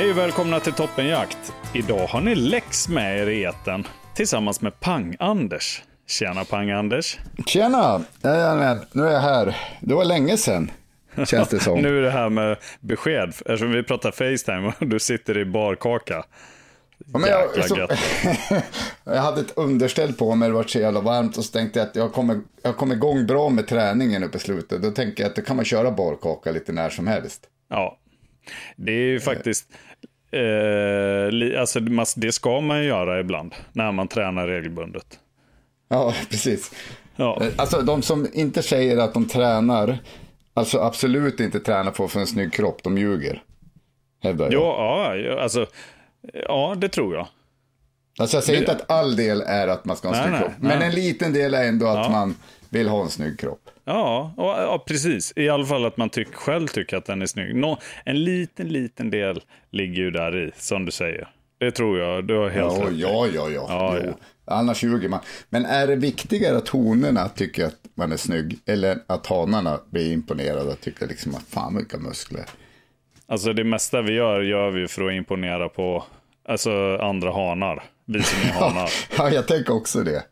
Hej och välkomna till Toppenjakt. Idag har ni Lex med er i eten tillsammans med Pang-Anders. Tjena Pang-Anders. Tjena! Jajamän, nu är jag här. Det var länge sedan, känns det som. Nu är det här med besked, eftersom vi pratar Facetime och du sitter i barkaka. Ja, men jag, så, jag hade ett underställ på mig, det var så jävla varmt och så tänkte jag att jag kommer, jag kommer igång bra med träningen uppe i slutet. Då tänker jag att då kan man köra barkaka lite när som helst. Ja, det är ju faktiskt, eh, alltså det det ska man ju göra ibland när man tränar regelbundet. Ja, precis. Ja, Eh, Alltså de som inte säger att de tränar, alltså absolut inte tränar för att få en snygg kropp, de ljuger. Hävdar jag. ja, ja, alltså, ja det tror jag. Alltså jag säger inte att all del är att man ska ha en snygg kropp. Men nej. en liten del är ändå att Ja. man vill ha en snygg kropp. Ja, och, ja, precis. I alla fall att man tyck, själv tycker att den är snygg. Nå, en liten, liten del ligger ju där i, som du säger. Det tror jag, du har helt Ja, rätt. ja, ja, ja. Ja, jo. ja. Annars ljuger man. Men är det viktigare att honorna tycker att man är snygg eller att hanarna blir imponerade och tycker liksom att fan vilka muskler. Alltså det mesta vi gör, gör vi för att imponera på alltså, andra hanar. Vi som är hanar. Ja, jag tänker också det.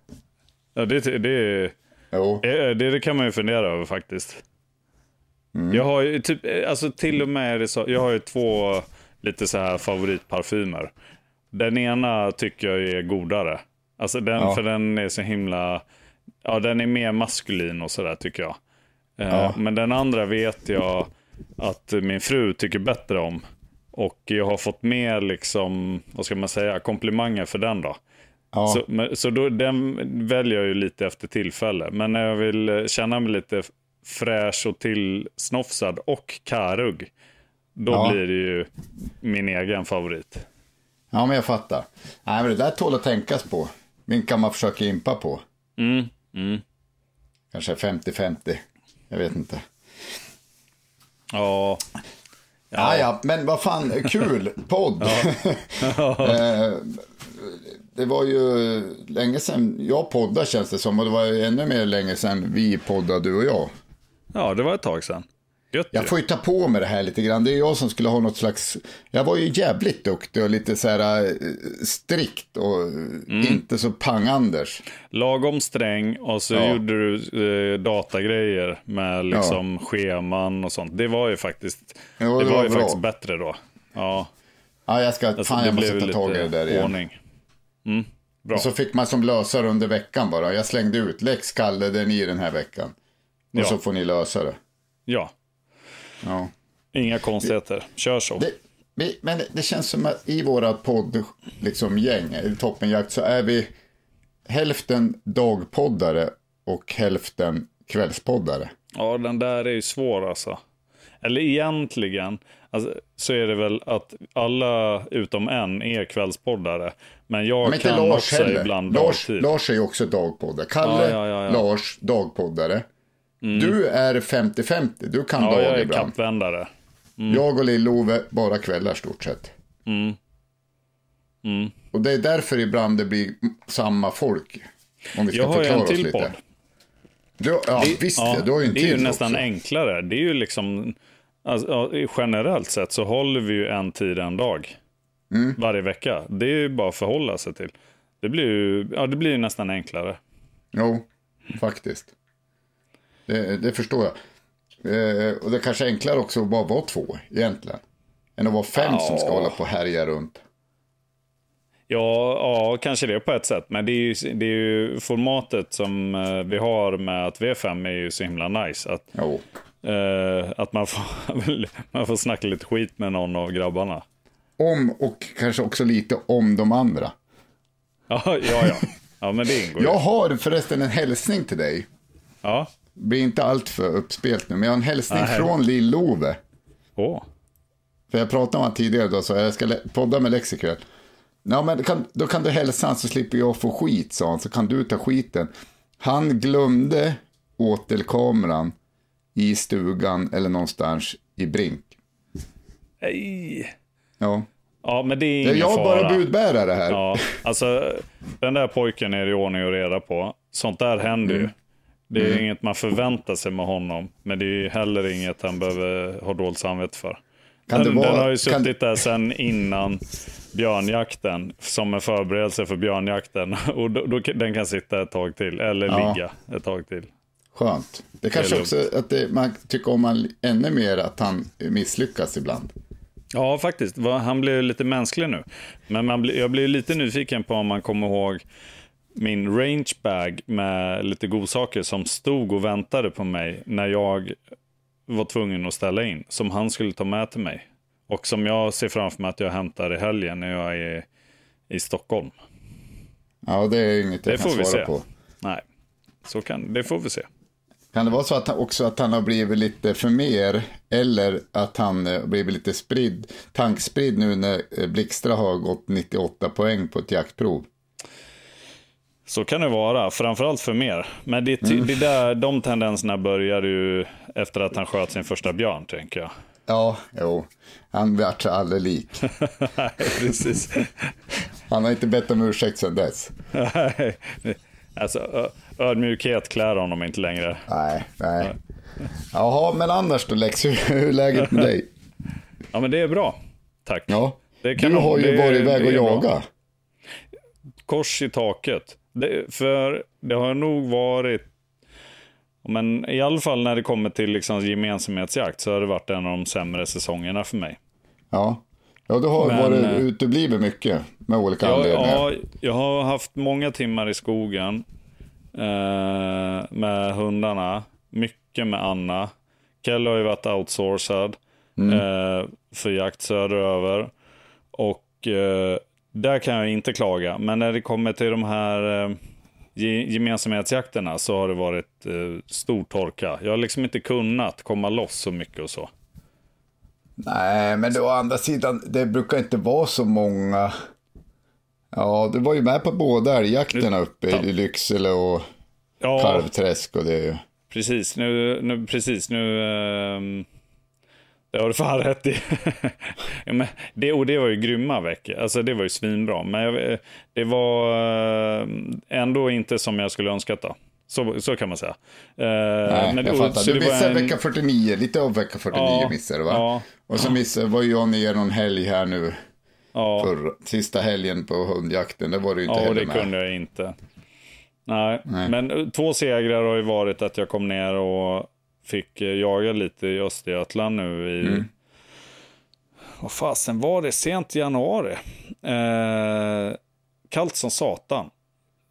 Ja, det, det, Jo. det, det kan man ju fundera över faktiskt. Mm. Jag har ju typ, alltså till och med så, jag har ju två lite så här favoritparfymer. Den ena tycker jag är godare. Alltså den, Ja. för den är så himla, ja den är mer maskulin och sådär tycker jag. Eh, Ja. Men den andra vet jag att min fru tycker bättre om. Och jag har fått mer liksom, vad ska man säga, komplimanger för den då. Ja. Så, men, så då, den väljer jag ju lite efter tillfälle. Men när jag vill eh, känna mig lite fräsch och tillsnofsad och karugg. Då Ja. blir det ju min egen favorit. ja, men jag fattar. Nej, men det där tål att tänkas på. Vilka man försöker impa på. Mm, mm. Kanske 50-50. Jag vet inte. Ja, Ja, ja, men vad fan, kul podd. Eh, det var ju länge sedan jag poddade känns det som och det var ju ännu mer länge sedan vi poddade du och jag. ja, det var ett tag sedan. Gött. Jag får ju ta på mig det här lite grann. Det är jag som skulle ha något slags... Jag var ju jävligt duktig och lite så här eh, strikt och inte så pang-Anders. Lagom sträng och så Ja. gjorde du eh, datagrejer med liksom scheman och sånt. Det var ju faktiskt, Jo, det det var var ju bra. faktiskt bättre då. Ja, Ja, jag ska... alltså, fan, jag måste ta tag i det där igen. ordning. Mm, bra. Och så fick man som lösare under veckan bara. Jag slängde ut Lex Kalle, den i den här veckan. Och Ja. så får ni lösa det. Ja, Ja. inga konstigheter. Kör så. Det, vi, men det känns som att i våra podd, liksom gäng, i toppenjakt, så är vi hälften dagpoddare och hälften kvällspoddare. Ja, den där är ju svår alltså. Eller egentligen alltså, så är det väl att alla utom en är kvällspoddare. Men jag Men kan Lars också heller. ibland Lars, dagtid. Lars är ju också dagpoddare. Kalle, Ja, ja, ja, ja. Lars, dagpoddare. Du är 50-50, du kan ja, dag jag är ibland. kappvändare. Jag och Lill-Ove, bara kvällar stort sett. Mm. Mm. Och det är därför ibland det blir samma folk. Om vi ska Jag har ju förklara en oss till lite. podd. Du, ja, visst ja, du har ju en det är ju till nästan också. enklare. Det är ju liksom, alltså, generellt sett så håller vi ju en tid en dag. Mm. Varje vecka. Det är ju bara att förhålla sig till. Det blir ju, ja det blir ju nästan enklare. Jo, faktiskt. Det, det förstår jag. Eh, och det är kanske är enklare också att bara vara två egentligen. Än att vara fem Ja. som ska hålla på och härja runt. Ja, ja, kanske det på ett sätt. Men det är ju, det är ju formatet som eh, vi har med att V5 är ju så himla nice. Att, Jo. Eh, att man, får, man får snacka lite skit med någon av grabbarna. Om och kanske också lite om de andra. Ja, ja, ja. Ja, men det ingår ju. Jag har förresten en hälsning till dig. Ja. Blir inte allt för uppspelt nu, men jag har en hälsning Nej. från Lill-Ove. Åh. För jag pratade om honom tidigare då, så jag ska podda med Lex ikväll. Ja, men kan, då kan du hälsa han så slipper jag få skit, sa han, så kan du ta skiten. Han glömde åtelkameran i stugan eller någonstans i Brink. Nej. Ja, Ja, men det är är ingen jag fara. bara budbärare här. Ja, alltså den där pojken är det ordning och reda på. Sånt där händer Mm. ju. Det är inget man förväntar sig med honom. Men det är ju heller inget han behöver ha dåligt samvete för. Kan den, vara- den har ju kan- suttit där sedan innan björnjakten. Som en förberedelse för björnjakten. Och då, då, den kan sitta ett tag till. Eller Ja. ligga ett tag till. Skönt. Det kanske Det också att det, man tycker om man ännu mer att han misslyckas ibland. Ja, faktiskt. Han ju lite mänsklig nu. Men man jag blir lite nyfiken på om man kommer ihåg min range bag med lite godsaker som stod och väntade på mig när jag var tvungen att ställa in. Som han skulle ta med till mig. Och som jag ser framför mig att jag hämtar i helgen när jag är i Stockholm. Ja, det är inget jag Det kan får vi svara se. på. Nej, så kan, det får vi se. Kan det vara så att han, också att han har blivit lite för mer eller att han eh, blivit lite spridd, tankspridd nu när eh, Blixtra har gått 98 poäng på ett jaktprov? Så kan det vara, framförallt för mer. Men det, Mm. det där, de tendenserna började ju efter att han sköt sin första björn, tänker jag. Ja, jo. Han vart sig aldrig lik. Nej, precis. Han har inte bett om ursäkt sedan dess. Nej, alltså, ödmjukhet klär honom inte längre. Nej, nej. Jaha, men annars då Lex, hur är läget med dig? Ja, men det är bra. Tack. Ja, Det du har ju Det- varit iväg och är bra. jaga. Kors i taket. Det, för det har nog varit, men i alla fall när det kommer till liksom gemensamhetsjakt så har det varit en av de sämre säsongerna för mig. Ja, ja du har Men, varit eh, uteblivet mycket med olika Jag, anledningar. ja, jag har haft många timmar i skogen eh, med hundarna. Mycket med Anna. Kelle har ju varit outsourcad eh, för jakt söderöver. Och eh, där kan jag inte klaga. Men när det kommer till de här eh, ge- gemensamhetsjakterna så har det varit eh, stor torka. Jag har liksom inte kunnat komma loss så mycket och så. Nej, men å andra sidan, det brukar inte vara så många. Ja, du var ju med på båda älgjakterna uppe i Lycksele och Ja, Kalvträsk och det ju... Precis, nu, nu, precis, nu ehm, det har du fan rätt i. ja, men det, och det var ju grymma veckor, alltså det var ju svinbra. Men jag, det var eh, ändå inte som jag skulle önskat då. Så, så kan man säga. Eh, Nej, men jag det- fattar. Du missade en- vecka 49, lite av vecka 49 Ja, missade du va? ja. Och så missade, var jag ner någon helg här nu, Ja, för sista helgen på hundjakten, det var du inte ja heller det med. kunde jag inte. Nej. Nej. men två segrar har ju varit att jag kom ner och fick jaga lite i Östergötland nu i... Mm. Vad fasen var det? Sent januari. Eh, kallt som satan.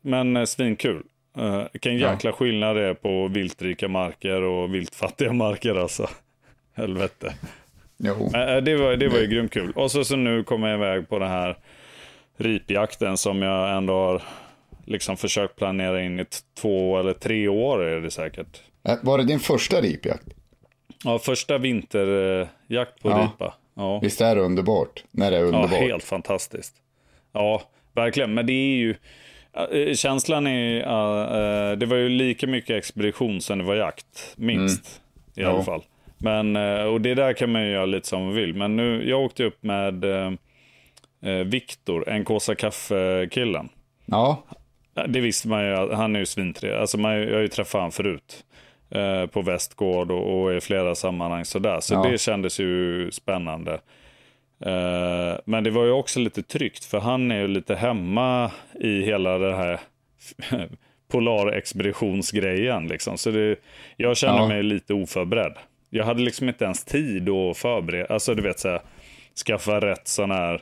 Men eh, svinkul. Eh, vilken Ja. jäkla skillnad det är på viltrika marker och viltfattiga marker alltså. Helvete. Jo. Eh, eh, det, var, det var ju grymt kul. Och så, så nu kommer jag iväg på den här ripjakten som jag ändå har liksom försökt planera in i två eller tre år är det säkert. Äh, Var det din första ripjakt? Ja, första vinterjakt på Ja. ripa. Ja. Visst är det underbart? När det är ja, underbart. helt fantastiskt. Ja, verkligen. Men det är ju, känslan är, eh, eh, det var ju lika mycket expedition som det var jakt. Minst i alla Ja. fall. Men, eh, och det där kan man ju göra lite som man vill. Men nu, jag åkte upp med eh, eh, Viktor, en kåsa kaffe-killen. Ja, Det visste man ju, han är ju svintrevlig. Alltså man, jag har ju träffat honom förut. Eh, på Västgård och, och i flera sammanhang sådär. Så Ja. det kändes ju spännande. Eh, men det var ju också lite tryggt för han är ju lite hemma i hela det här polarexpeditionsgrejen. Liksom. Så det, jag känner Ja. mig lite oförberedd. Jag hade liksom inte ens tid att förbereda, alltså du vet så här, skaffa rätt sån här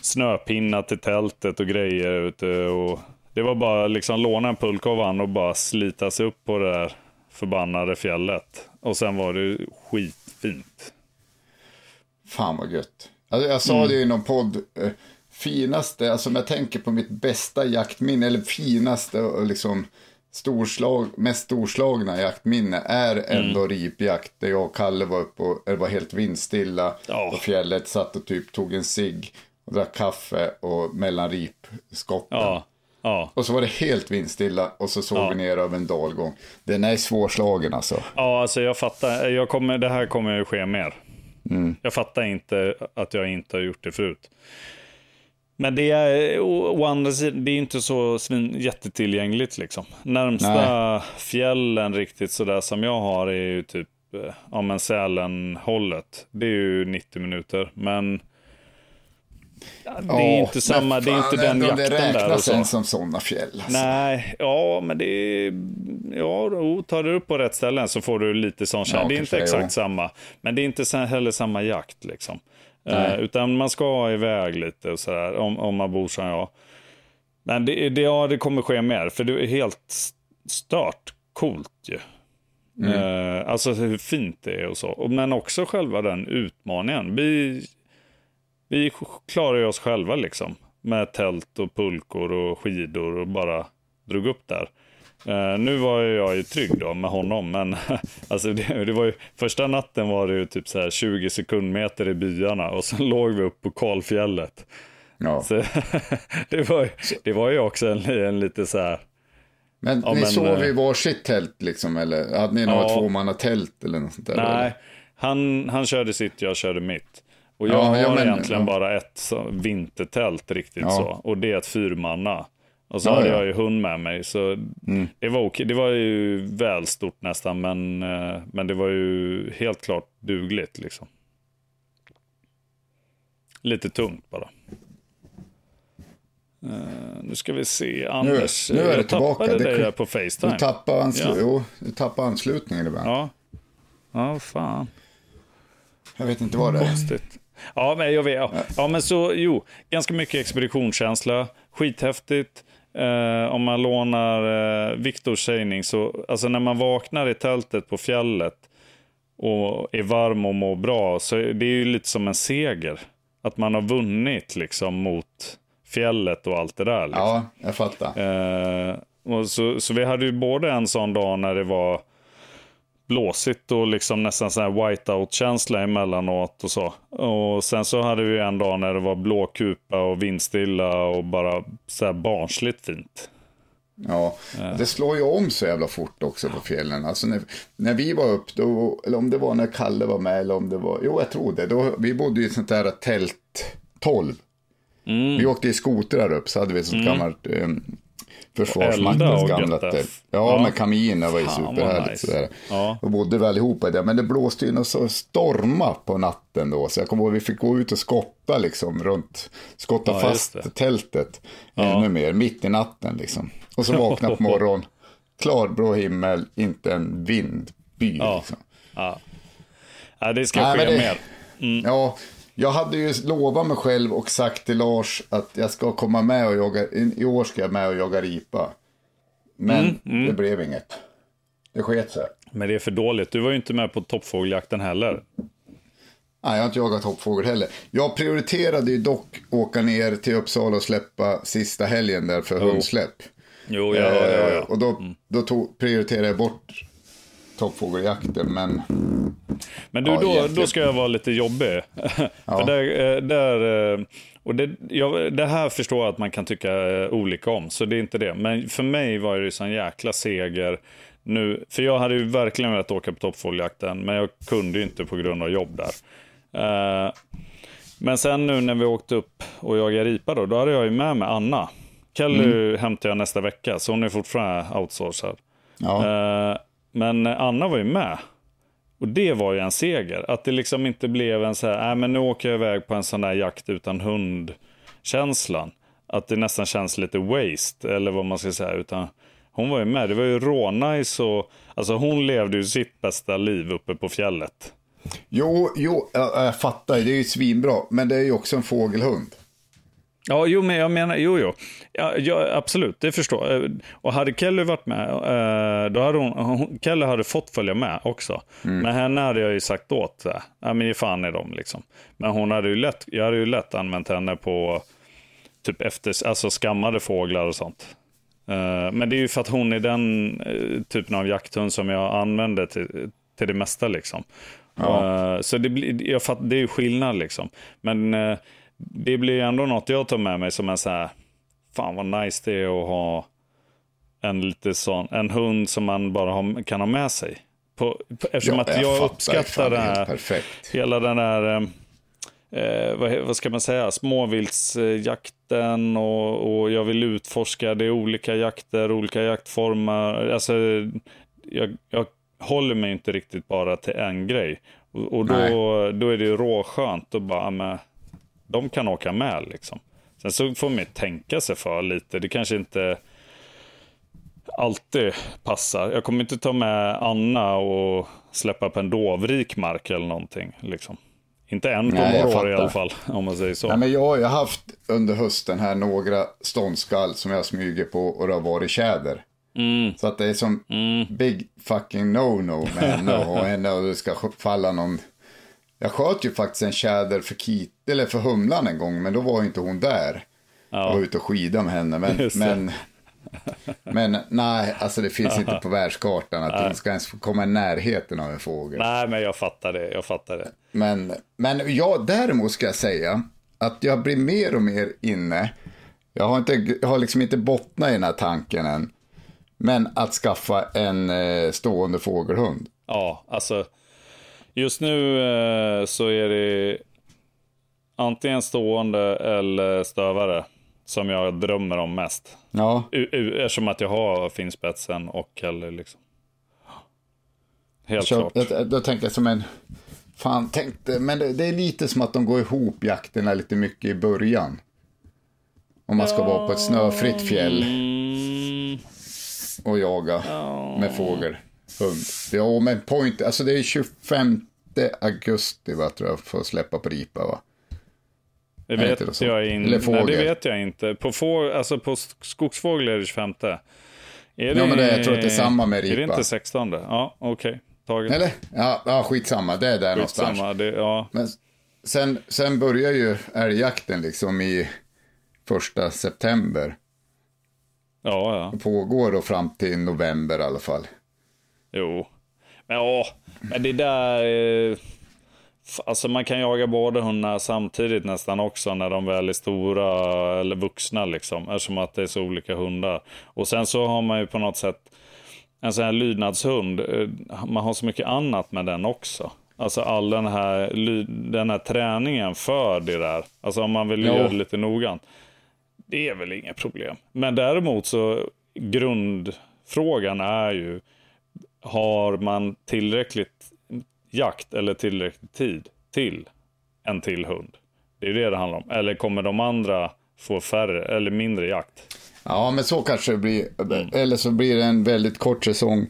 snöpinnar till tältet och grejer ute. Och det var bara liksom låna en pulka av han och bara slita sig upp på det där förbannade fjället. Och sen var det skitfint. Fan vad gött. Alltså, jag sa det i någon podd. Eh, finaste, alltså om jag tänker på mitt bästa jaktminne, eller finaste och liksom storslag, mest storslagna jaktminne är ändå ripjakt. Där jag och Kalle var uppe och det var helt vindstilla Ja. på fjället. Satt och typ tog en cigg och drack kaffe och mellan ripskotten. Ja, ja. Och så var det helt vindstilla och så såg vi ner över en dalgång. Den är svårslagen alltså. Ja, alltså jag fattar. Jag kommer, det här kommer ju ske mer. Mm. Jag fattar inte att jag inte har gjort det förut. Men det är å, å andra sidan, det är inte så svin, jättetillgängligt liksom. Närmsta fjällen riktigt sådär som jag har är ju typ, eh, ja men Sälen-hållet. Det är ju 90 minuter, men ja, det är Ja, inte samma, det är inte den jakten Det där. Och räknas ens som sådana fjäll. Alltså. Nej, ja, men det är... Ja, då, tar du upp på rätt ställen så får du lite sån känsla. Ja, det är inte det, exakt ja. samma. Men det är inte heller samma jakt liksom. Eh, utan man ska iväg lite och sådär, om, om man bor som jag. Men det, det, ja, det kommer ske mer, för det är helt stört coolt ju. Mm. Eh, alltså hur fint det är och så. Men också själva den utmaningen. Vi, vi klarar ju oss själva liksom. Med tält och pulkor och skidor och bara drog upp där. Eh, nu var jag ju trygg då med honom, men alltså det, det var ju, första natten var det ju typ så här 20 sekundmeter i byarna och sen låg vi upp på kalfjället. Ja. Så, det, var, det var ju också en, en lite så här, Men Ja, ni men, sov eh, i varsitt tält liksom, eller hade ni några Ja. tvåmannatält eller något sånt där? nej, eller? han, han körde sitt, jag körde mitt. Och jag Ja, har ja, men- egentligen bara ett så, vintertält riktigt så. Och det är ett fyrmanna. Och så Ja, hade ja. jag ju hund med mig. Så det, var okej. det var ju väl stort nästan. Men, eh, men det var ju helt klart dugligt liksom. Lite tungt bara. Eh, nu ska vi se. Anders, nu är det tillbaka. tappade Det- dig på Facetime. Du tappar, anslu- Ja. jo, du tappar anslutningen ibland. Ja. Ja, fan. Jag vet inte vad det är. Konstigt. Ja, men jag vet. Ja, ja men så, jo, ganska mycket expeditionskänsla. Skithäftigt. Eh, om man lånar eh, Viktors sägning så, alltså när man vaknar i tältet på fjället och är varm och mår bra, så är det är ju lite som en seger. Att man har vunnit liksom mot fjället och allt det där. Liksom. Ja, jag fattar. Eh, och så, så vi hade ju både en sån dag när det var blåsigt och liksom nästan sån här whiteout-känsla emellanåt och så. Och sen så hade vi en dag när det var blåkupa och vindstilla och bara så här barnsligt fint. Ja, det slår ju om så jävla fort också på fjällen. Alltså när, när vi var upp, då, eller om det var när Kalle var med, eller om det var, jo jag tror det, då, vi bodde i ett sånt där tält 12. Mm. Vi åkte i skotrar upp, så hade vi ett sånt gammalt eh, Elda Försvarsmaktens gamla tält. Ja, Ja. med kaminer var ju superhärligt. nice. Sådär. Ja. Och bodde vi allihopa där, men det blåste ju något så storma på natten då. Så jag kommer ihåg vi fick gå ut och skotta liksom runt, skotta Ja, fast tältet ännu mer, mitt i natten liksom. Och så vakna på morgonen, klarblå himmel, inte en vindby. Liksom. Ja. Ja, det ska Nej, ske det- mer. Mm. Ja, jag hade ju lovat mig själv och sagt till Lars att jag ska komma med och jaga, i år ska jag med och jaga ripa. Men Mm, det blev inget. Det sket sig. Men det är för dåligt. Du var ju inte med på toppfågeljakten heller. Nej, jag har inte jagat hoppfågel heller. Jag prioriterade ju dock åka ner till Uppsala och släppa sista helgen där för hundsläpp. Jo, ja, ja, ja. Eh, ja. Och då, då tog, prioriterade jag bort toppfågeljakten, men Men du, Ja, då, då ska jag vara lite jobbig. För där, eh, där, eh, och det, jag, det här förstår jag att man kan tycka eh, olika om, så det är inte det. Men för mig var det ju sån jäkla seger nu. För jag hade ju verkligen velat åka på toppfågeljakten, men jag kunde ju inte på grund av jobb där. Men sen nu när vi åkte upp och jagade ripa då, då hade jag ju med mig Anna. Kelly hämtar jag nästa vecka, så hon är fortfarande outsourcad. ja. Men Anna var ju med. Och det var ju en seger. Att det liksom inte blev en så här, nej men nu åker jag iväg på en sån där jakt utan hund-känslan. Att det nästan känns lite waste, eller vad man ska säga. Utan Hon var ju med. Det var ju rånice och alltså hon levde ju sitt bästa liv uppe på fjället. Jo, jo, jag, jag fattar. Det är ju svinbra. Men det är ju också en fågelhund. Ja, jo, men jag menar, jo, jo. Ja, ja, absolut, det förstår jag. Och hade Kelly varit med, eh, då hade hon, hon Kelly hade fått följa med också. Mm. Men henne hade jag ju sagt åt, ja men ge fan i dem liksom. Men hon hade ju lätt, jag hade ju lätt använt henne på typ efter, alltså skammade fåglar och sånt. Eh, men det är ju för att hon är den eh, typen av jakthund som jag använder till, till det mesta liksom. Ja. Så det, blir, jag fatt, det är ju skillnad liksom. Men det blir ändå något jag tar med mig som en så här, fan vad nice det är att ha en lite sån, en hund som man bara har, kan ha med sig. På, på, eftersom ja, att jag, jag uppskattar det här, perfekt. hela den där, eh, eh, vad, vad, ska man säga, småviltsjakten och, och jag vill utforska, det är olika jakter, olika jaktformer. Alltså, jag, jag håller mig inte riktigt bara till en grej. Och, och då, då är det råskönt att bara, med, de kan åka med liksom. Sen så får man tänka sig för lite. Det kanske inte alltid passar. Jag kommer inte ta med Anna och släppa på en dovrik mark eller någonting. Liksom. Inte än på några år i alla fall, om man säger så. Nej, men jag har ju haft under hösten här några ståndskall som jag smyger på och det har varit tjäder. Mm. Så att det är som mm. big fucking no-no med henne och henne och det ska falla någon jag sköt ju faktiskt en tjäder för, kit, eller för humlan en gång, men då var inte hon där. Ja. Jag var ute och skida med henne, men, men, men nej, alltså det finns inte på världskartan att hon ska ens komma i närheten av en fågel. Nej, men jag fattar det, jag fattar det. Men, men jag, däremot ska jag säga att jag blir mer och mer inne, jag har, inte, jag har liksom inte bottnat i den här tanken än, men att skaffa en eh, stående fågelhund. Ja, alltså Just nu eh, så är det antingen stående eller stövare som jag drömmer om mest. Ja. Eftersom att jag har finspetsen och Kelly liksom. Helt klart. Jag, tänker jag som en... Fan, tänkte, men det, det, är lite som att de går ihop jakterna lite mycket i början. Om man ska ja, vara på ett snöfritt fjäll. Och jaga ja. med fågel hund. Ja, men point, alltså det är 25 augusti va, tror jag, för att släppa på ripa va? Det vet det jag inte. Nej, det vet jag inte. På, få, alltså på skogsfågel är det 25. Är det, ja, men det, jag tror att det är samma med ripa. Är det inte 16? Ja, okej. Okay. Eller? Ja, ja, skitsamma. Det är där skitsamma, någonstans. Det, ja. Men sen, sen börjar ju älgjakten liksom i första september. Ja, ja. Det pågår då fram till november i alla fall. Jo. Men ja, men det där... Eh, alltså man kan jaga båda hundar samtidigt nästan också när de väl är stora eller vuxna liksom. Eftersom att det är så olika hundar. Och sen så har man ju på något sätt en sån här lydnadshund. Eh, man har så mycket annat med den också. Alltså all den här, den här träningen för det där. Alltså om man vill jo. göra det lite noggrant. Det är väl inga problem. Men däremot så grundfrågan är ju har man tillräckligt jakt eller tillräcklig tid till en till hund? Det är det det handlar om. Eller kommer de andra få färre eller mindre jakt? Ja, men så kanske det blir. Mm. Eller så blir det en väldigt kort säsong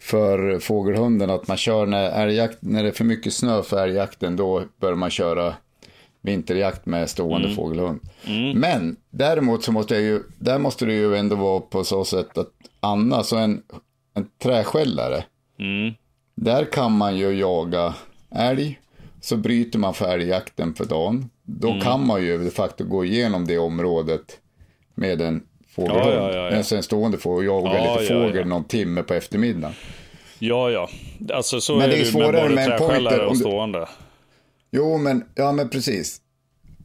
för fågelhunden. Att man kör när, älgjakt, när det är för mycket snö för älgjakten, då bör man köra vinterjakt med stående mm. fågelhund. Mm. Men däremot så måste jag ju, där måste det ju ändå vara på så sätt att Anna, så en en träskällare. Mm. Där kan man ju jaga älg. Så bryter man för älgjakten för dagen. Då mm. kan man ju de facto gå igenom det området med en fågelhund. Ja, ja, ja, ja. En stående fågel och jaga ja, lite fågel någon timme på eftermiddagen. Ja, ja. Alltså så men är det är svårare med både med träskällare och stående. Jo, men, ja, men precis.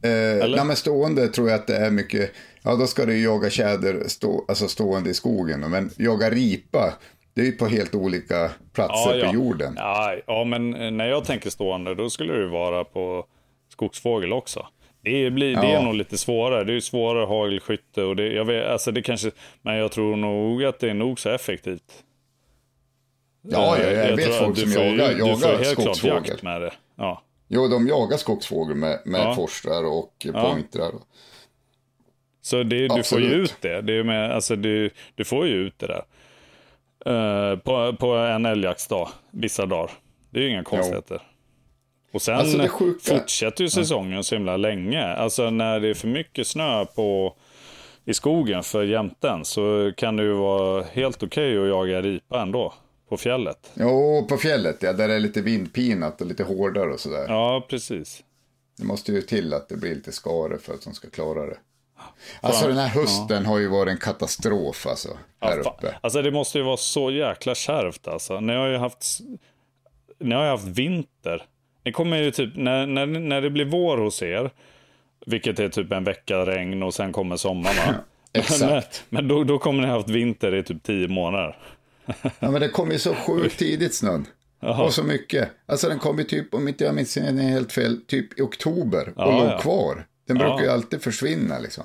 Eh, nej, men stående tror jag att det är mycket, ja då ska du jaga tjäder stå, alltså stående i skogen. Men jaga ripa, det är ju på helt olika platser ja, ja. på jorden. Ja, ja, men när jag tänker stående, då skulle det vara på skogsfågel också. Det, blir, ja. det är nog lite svårare. Det är ju svårare hagelskytte och det, jag vet, alltså det kanske, men jag tror nog att det är nog så effektivt. Ja, jag, jag, jag vet folk som jagar, jagar du får helt skogsfågel. Klart jakt med det. Ja. Jo, de jagar skogsfågel med, med ja. forstrar och ja. pointrar. Så det, du får ju Absolut. ut det. det är med, alltså du, du får ju ut det där. Eh, på, på en älgjaktsdag, vissa dagar. Det är ju inga konstigheter. Och sen Alltså, fortsätter ju säsongen så himla länge. Alltså när det är för mycket snö på, i skogen för jämten så kan det ju vara helt okej att jaga ripa ändå. På fjället. Jo, på fjället ja, där det är lite vindpinat och lite hårdare och sådär. Ja, precis. Det måste ju till att det blir lite skare för att de ska klara det. Alltså den här hösten har ju varit en katastrof alltså, här Ja, uppe. Alltså det måste ju vara så jäkla kärvt alltså. Ni har ju haft, ni har ju haft vinter. Ni kommer ju typ, när, när, när det blir vår hos er, vilket är typ en vecka regn och sen kommer sommaren. Exakt. Men, men då, då kommer ni ha haft vinter i typ tio månader. Ja, men det kom ju så sjukt tidigt snön. Och så mycket. Alltså den kom ju typ, om inte jag minns helt fel, typ i oktober och låg ja. kvar. Den brukar ju alltid försvinna liksom.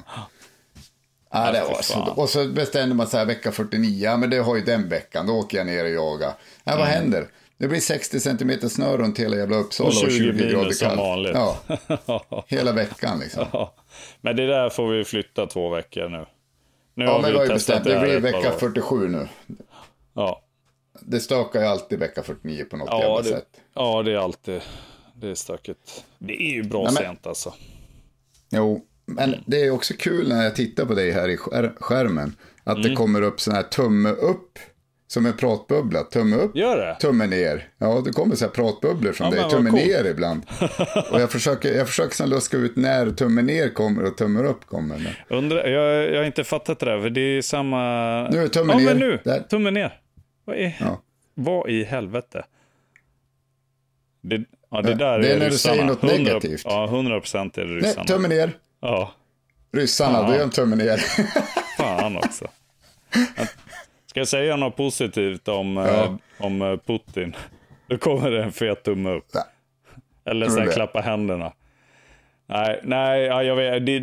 Ja, det var så. Och så bestämde man så här vecka 49, ja men det har ju den veckan, då åker jag ner och jagar. Ja, Mm. vad händer? Det blir 60 centimeter snö runt hela jävla Uppsala Och och 20 20, minus grader som kallt. vanligt. Ja, hela veckan liksom. Ja. Men det där får vi flytta två veckor nu. Nu Ja, men vi har ju bestämt, det här blir vecka år. 47 nu. Ja, Det stökar ju alltid vecka 49 på något ja, jävla det, sätt. ja, det är alltid det är stökigt. Det är ju bra Nej, men- sent alltså. Jo, men det är också kul när jag tittar på dig här i skär- skärmen. Att Mm. det kommer upp sån här tumme upp. Som en pratbubbla. Tumme upp, Gör det? tumme ner. Ja, det kommer så här pratbubblor från Ja, dig. Tumme coolt. ner ibland. Och jag försöker, jag försöker sen luska ut när tumme ner kommer och tumme upp kommer. Men... Undrar, jag, jag har inte fattat det där, för det är samma... Nu är tummen ja, ner. men nu. Där. Tummen ner. Vad i, Ja. vad i helvete? Det, ja, det där det är är, när du ryssarna. säger något 100 negativt. Ja, 100 procent är det Nej, ryssarna. tumme ner. Ja, Ryssarna, då gör en tumme ner. fan också. Ska jag säga något positivt om, Ja. eh, om eh, Putin? Då kommer det en fet tumme upp. Nej. Eller så du här, klappa händerna. Nej, nej ja, jag vet, det,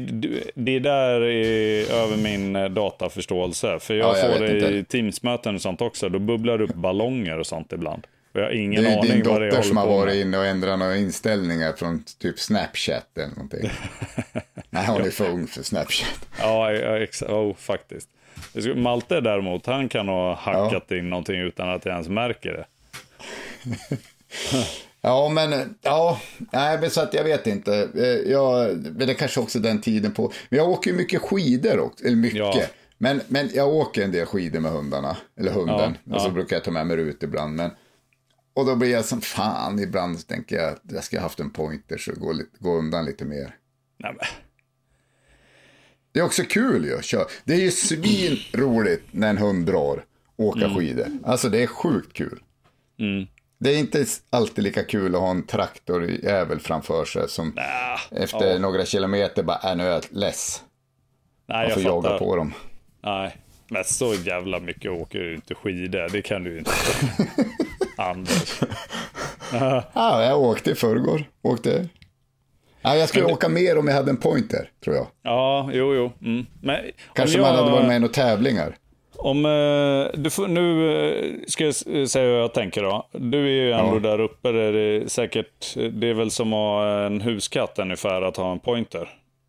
det- där är över min eh, dataförståelse. För jag Ja, jag får det i inte. Teamsmöten och sånt också. Då bubblar det upp ballonger och sånt ibland. Jag har ingen Det är aning din vad dotter jag som har varit med. inne och ändrat några inställningar från typ Snapchat eller någonting. Nej, hon är för ung för Snapchat. Ja, ja oh, faktiskt. Malte däremot, han kan ha hackat in någonting utan att jag ens märker det. Ja, men ja, nej, men så att jag vet inte. Eh, Jag, men det kanske också den tiden på. Men jag åker ju mycket skidor också, eller mycket. Ja. Men, men jag åker en del skidor med hundarna, eller hunden. Ja, och så ja. brukar jag ta med mig ut ibland. Men, och då blir jag som fan, ibland tänker jag att jag ska ha haft en pointer så gå, gå undan lite mer. Nej, men. Det är också kul ju. Kör. Det är ju svinroligt när en hund drar åka Mm. skidor. Alltså det är sjukt kul. Det är inte alltid lika kul att ha en traktorjävel framför sig som efter några kilometer bara, äh, nu är jag less. Nej, Man får jaga på dem. Nej, men så jävla mycket åker du inte skidor. Det kan du ju inte. Anders. Ja, jag åkte i förrgår. Åkte. Ja, jag skulle det- åka mer om jag hade en pointer, tror jag. Ja, jo, jo. Mm. Men Kanske jag, man hade varit med i några tävlingar. Om, eh, du får, nu eh, ska jag säga hur jag tänker då. Du är ju ändå Ja. där uppe. Där det, är säkert, det är väl som att ha en huskatt ungefär att ha en pointer.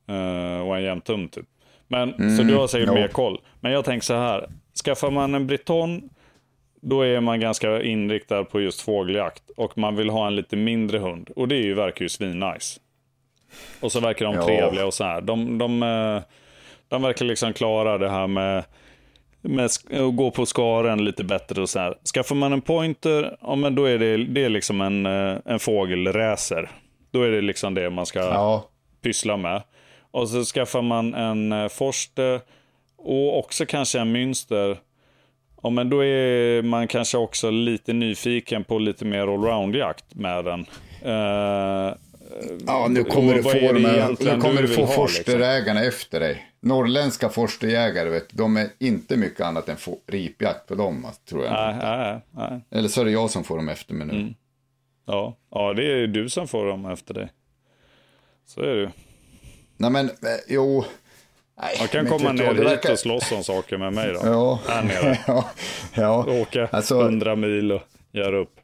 eh, och en jämtum typ. Men, så du har säkert jo. mer koll. Men jag tänker så här. Skaffar man en briton, då är man ganska inriktad på just fågeljakt. Och man vill ha en lite mindre hund. Och det är ju, verkar ju svinnice. Och så verkar de Ja. trevliga och så här. De, de, eh, de verkar liksom klara det här med med att gå på skaren lite bättre och så här. Skaffar man en pointer, ja men då är det, det är liksom en, eh, en fågelracer. Då är det liksom det man ska Ja, pyssla med. Och så skaffar man en eh, forster och också kanske en münster. Ja, men då är man kanske också lite nyfiken på lite mer allround-jakt med den. Eh, ja nu kommer du få, de nu kommer du få ha, forsterägarna efter dig. Norrländska forsterjägare, vet de är inte mycket annat än ripjakt på dem, alltså, tror jag. nej, nej, nej. Eller så är det jag som får dem efter mig nu. Mm. Ja, ja, det är du som får dem efter dig. Så är det ju. Nej men, eh, jo. Nej, Man kan komma ner hit verkar- och slåss om saker med mig då. Ja. Här nere. ja, ja. Åka Alltså, 100 mil och göra upp.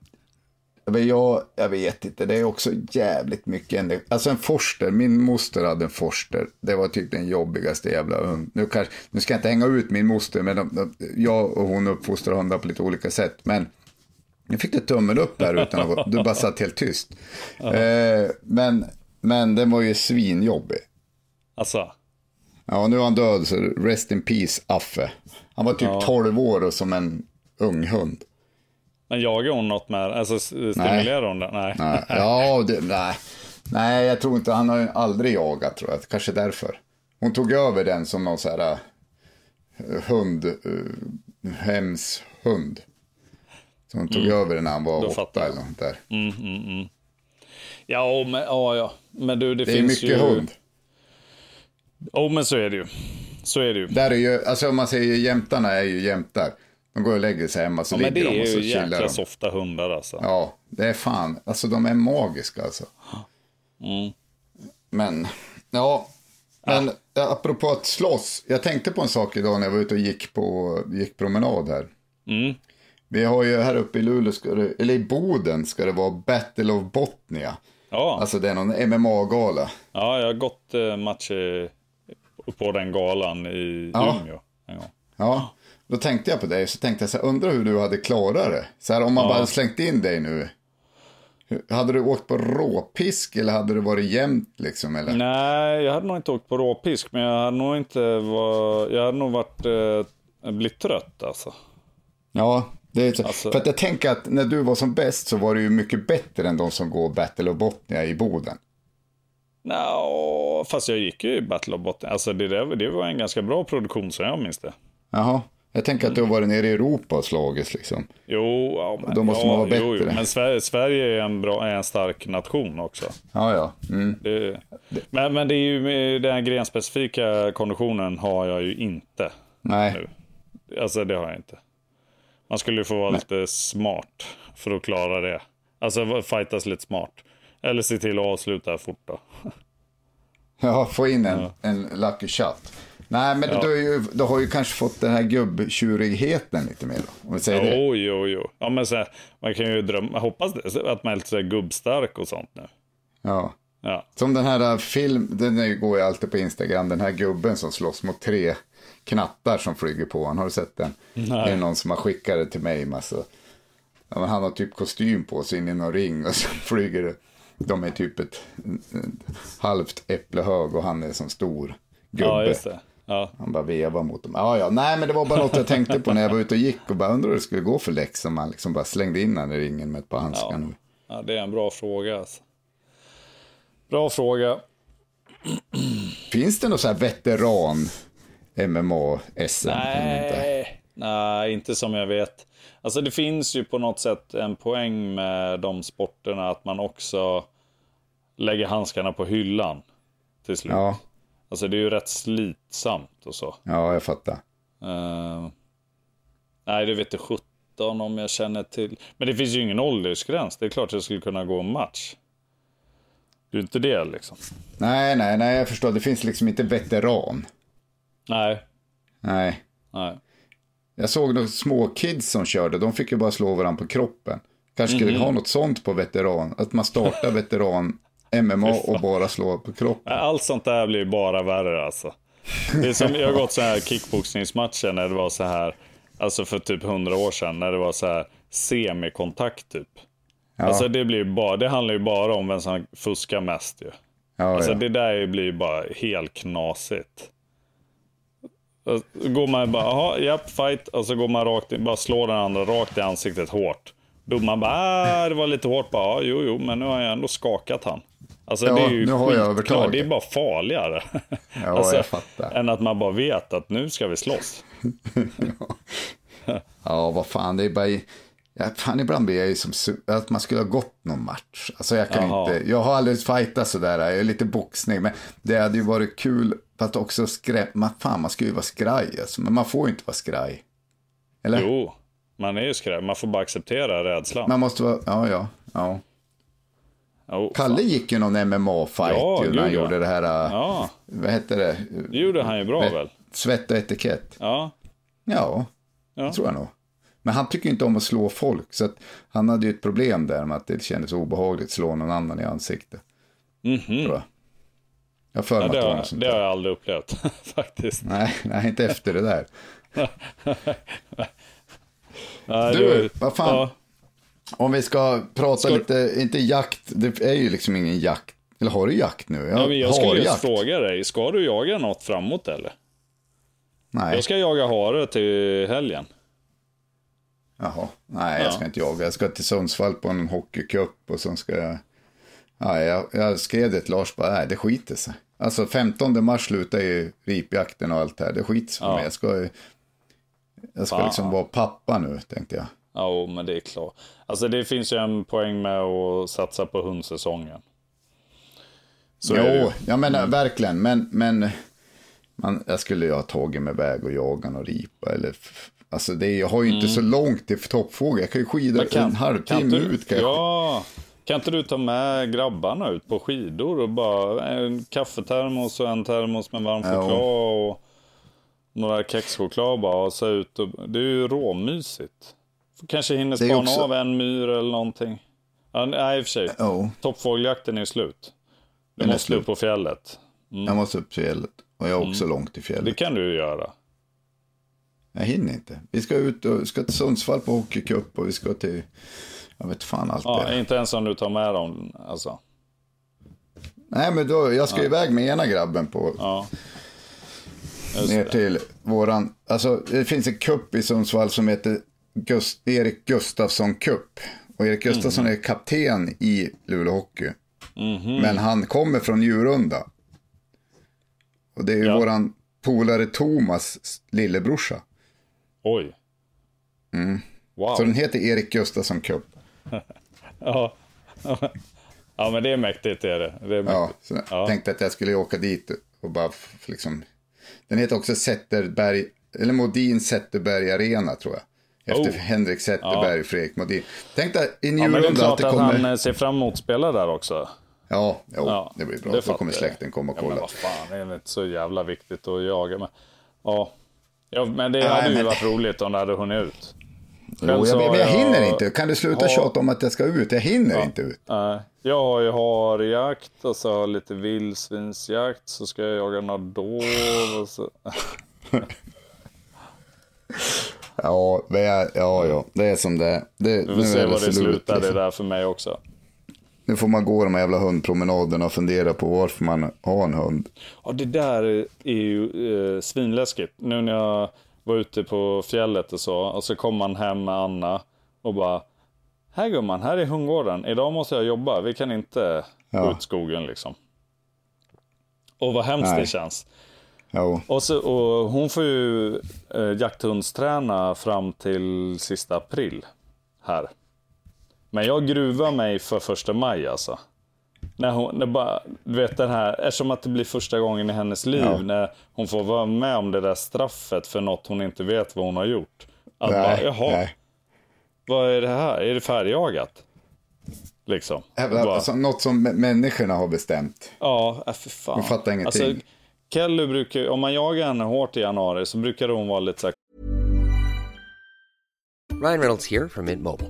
Men jag, jag vet inte, det är också jävligt mycket. Alltså en forster, min moster hade en forster. Det var typ den jobbigaste jävla hund. Nu, kanske, nu ska jag inte hänga ut min moster, men de, de, jag och hon uppfostrar hundar på lite olika sätt. Men nu fick du tummen upp här utan att du bara satt helt tyst. Eh, men, men den var ju svinjobbig. Alltså, Ja, nu är han död, så rest in peace, Affe. Han var typ 12 år och som en ung hund. men jagar hon något med, alltså stimulerar hon den? Nej. Nej, ja, det, nej. nej, jag tror inte, han har ju aldrig jagat tror jag, kanske därför. Hon tog över den som någon så här uh, hund, uh, hemshund. Så hon tog över den när han var Då åtta eller något där. Ja, men, ja, ja. men du, det, Det är finns mycket ju... hund. Ja, men så är det ju. Så är det ju. Där är ju, alltså om man säger jämtarna är ju jämtar. De går och lägger sig hemma så Ja, det ligger de är och så ju chillar jäkla de. softa hundar alltså. Ja, det är fan, alltså de är magiska alltså. Mm. Men, ja, men ja. apropå att slåss. Jag tänkte på en sak idag när jag var ute och gick på, gick promenad här. Mm. Vi har ju här uppe i Luleå, det, eller i Boden ska det vara Battle of Botnia. Ja, Alltså det är någon MMA-gala. ja, jag har gått eh, matcher på den galan i Ja. Umeå. gång. Ja, då tänkte jag på dig, så tänkte jag så här, undrar hur du hade klarat det. Så här, om man Ja. bara slängt in dig nu. Hade du åkt på råpisk eller hade det varit jämnt liksom? Eller? Nej, jag hade nog inte åkt på råpisk, men jag hade nog inte var, jag hade nog varit, eh, blivit trött alltså. Ja, det är så. Alltså- för att jag tänker att när du var som bäst så var du ju mycket bättre än de som går Battle of Botnia i Boden. Nå, fast jag gick ju i Battle of Botnia. Alltså det, där, det var en ganska bra produktion som jag minns det. Jaha, jag tänker att du har varit nere i Europa och slagits liksom. Jo, ja, men, Då måste man vara jo, jo. bättre. Men Sverige, Sverige är, en bra, är en stark nation också. Ja, ja. Mm. Det, men, men det är ju, den grenspecifika konditionen har jag ju inte Nej, nu. Alltså det har jag inte. Man skulle ju få vara lite smart för att klara det. Alltså fightas lite smart. Eller se till att avsluta fort då. ja, få in en, en lucky shot. Nej, men Ja. du, ju, du har ju kanske fått den här gubbtjurigheten lite mer då, om vi säger det. Jo, jo, jo. Ja, men så här, man kan ju drömma, hoppas det, att man är lite så gubbstark och sånt nu. Ja. Ja, Som den här äh, film, den går ju alltid på Instagram, den här gubben som slåss mot tre knattar som flyger på honom. Har du sett den? Det är någon som har skickat det till mig. Massa. Ja, han har typ kostym på sig in i någon ring och så flyger det. De är typ ett, halvt äpple hög och han är som stor gubbe. ja. Ja. Han bara vevar mot dem. Ja, ja, nej, men det var bara något jag tänkte på när jag var ute och gick och bara undrade hur det skulle gå för Lex om man liksom bara slängde in han i ringen med ett par handskar Ja. nu. ja, det är en bra fråga. Alltså. Bra fråga. Finns det någon så här veteran MMA-SM? Nej, nej, inte som jag vet. Alltså det finns ju på något sätt en poäng med de sporterna att man också lägger handskarna på hyllan till slut. Ja, Alltså det är ju rätt slitsamt och så. ja, jag fattar. Eh, nej, det vet jag 17 om jag känner till. Men det finns ju ingen åldersgräns. Det är klart jag skulle kunna gå en match. Det är inte det liksom. Nej, nej, nej, jag förstår. Det finns liksom inte veteran. Nej, Nej. nej. Jag såg några små kids som körde. De fick ju bara slå varandra på kroppen. Kanske skulle Mhm. ha något sånt på veteran. Att man startar veteran MMA och bara slår på kroppen. Allt sånt där blir bara värre alltså. Det är som, jag har gått så här kickboxningsmatcher när det var så här, alltså för typ hundra år sedan, när det var så här semikontakt typ. Alltså det blir bara, det handlar ju bara om vem som fuskar mest ju. Ja, Alltså ja. det där blir ju bara helt knasigt. Så går man bara, jaha, japp, fight. Och så går man rakt in, bara slår den andra rakt i ansiktet hårt. Domaren bara, ah, det var lite hårt. Bara, ja, jo, jo, men nu har jag ändå skakat han. Alltså Ja, det är ju nu har jag övertaget. Det är bara farligare. Ja, jag fattar. Än att man bara vet att nu ska vi slåss. Ja, vad fan, det är bara... Ja, fan, ibland blir jag ju som att man skulle ha gått någon match. Alltså jag kan Jaha. inte, jag har aldrig fightat sådär, jag är lite boxning, men det hade ju varit kul, fast också skräp, man, fan man ska ju vara skraj alltså, men man får ju inte vara skraj. Eller? Jo, man är ju skräm. Man får bara acceptera rädslan. Man måste vara, ja, ja, ja. Jo, Kalle gick ju någon MMA-fight Ja, ju, när han gjorde det här, äh, Ja, vad hette det? det gjorde han ju bra väl? Svett och etikett. Ja, Ja, Ja. det tror jag nog. Men han tycker inte om att slå folk. Så att han hade ju ett problem där med att det kändes obehagligt att slå någon annan i ansiktet. Mhm. Tror jag. Jag för Ja, mig det, har, sånt det har jag aldrig upplevt faktiskt. Nej, nej, inte efter det där. Nej, Du, vad fan? Ja, Om vi ska prata Ska- lite, inte jakt, det är ju liksom ingen jakt. Eller har du jakt nu? ja, men jag skulle just fråga dig, ska du jaga något framåt eller? Nej, Jag ska jaga hare till helgen. jaha. Nej, jag ska Ja. inte jaga. Jag ska till Sundsvall på en hockeycup och sen ska jag... Ja, jag, jag skrev det till Lars bara, nej det skiter sig. Alltså 15 mars slutar ju ripjakten och allt det här. Det skiter sig för Ja. mig. Jag ska, jag ska Fan. liksom vara pappa nu, tänkte jag. Ja, men det är klart. Alltså det finns ju en poäng med att satsa på hundsäsongen. Så ju. jo, jag menar verkligen. Men, men man, jag skulle ju ha tagit mig iväg och jagat och ripa. Eller, alltså det, jag har ju inte så långt till toppfågel. Jag kan ju skida Mm. Men en halvtimme ut. Kan jag. Ja, kan inte du ta med grabbarna ut på skidor och bara en kaffetermos och en termos med varm choklad och några kexchoklad bara och så ut och, Det är ju råmysigt. Kanske hinner spana också- av en myr eller någonting. Ja, nej, i och för sig. Jo, Toppfågeljakten är slut. Du Den måste upp på fjället. jag måste upp till fjället. Och jag är också långt till Mm. Det fjället. kan du ju göra. Jag hinner inte. Vi ska ut och ska till Sundsvall på hockeycup och vi ska till, jag vet fan allt Ja, det. inte ens om du tar med dem. Alltså. Nej men då, jag ska iväg med ena grabben på, Ja. Ner till våran, alltså det finns en cup i Sundsvall som heter Gust, Erik Gustafsson Cup. Och Erik Gustafsson Mhm. är kapten i Luleå Hockey. Men han kommer från Djurunda. Och det är ju Ja. våran polare Thomas lillebrorsa. Oj. Wow. Mm. Så den heter Erik Gustafsson Cup. Ja. ja, men det är mäktigt. Är det. det är Ja, mäktigt. jag Ja. tänkte att jag skulle åka dit och bara liksom. Den heter också Zetterberg, eller Modin Zetterberg Arena tror jag. Efter Oh. Henrik Zetterberg och Fredrik Modin. Tänk dig i Ja, men det är Njurunda att klart att kommer. han eh, ser fram emot att spela där också. Ja, jo, Ja, det blir bra. det Då kommer släkten komma och Ja, men kolla. vad fan, det är inte så jävla viktigt att jaga med. Ja, ja men det Nej, hade ju men- varit roligt om det hade hunnit ut. Jo, jag, jag jag- hinner inte. Kan du sluta har- tjata om att jag ska ut? Jag hinner inte ut. Nej, jag har ju harjakt och så har jag lite vildsvinsjakt. Så ska jag jaga några dov och så. Ja, men jag, ja, ja, det är som det är. Det, Vi får se är var det slut, slutar. Det liksom. där för mig också. Nu får man gå de här jävla hundpromenaderna och fundera på varför man har en hund. Ja, det där är ju eh, svinläskigt. Nu när jag var ute på fjället och så. Och så kom man hem med Anna och bara. Här gumman, här är hundgården. Idag måste jag jobba. Vi kan inte gå Ja. ut skogen liksom. Och vad hemskt Nej. det känns. Jo, Och, så, och hon får ju eh, jakthundsträna fram till sista april här. Men jag gruvar mig för första maj alltså. När hon, när bara, du vet den här, eftersom att det blir första gången i hennes liv Ja. när hon får vara med om det där straffet för något hon inte vet vad hon har gjort. Att bara, nej, jaha, nej. vad är det här? Är det färdigjagat? Liksom. Jävlar, Bara, alltså, något som mä- människorna har bestämt. Ja, äh, för fan. Hon fattar ingenting. Alltså, Kelly brukar om man jagar henne hårt i januari så brukar hon vara lite så här Ryan Reynolds here from Mint Mobile.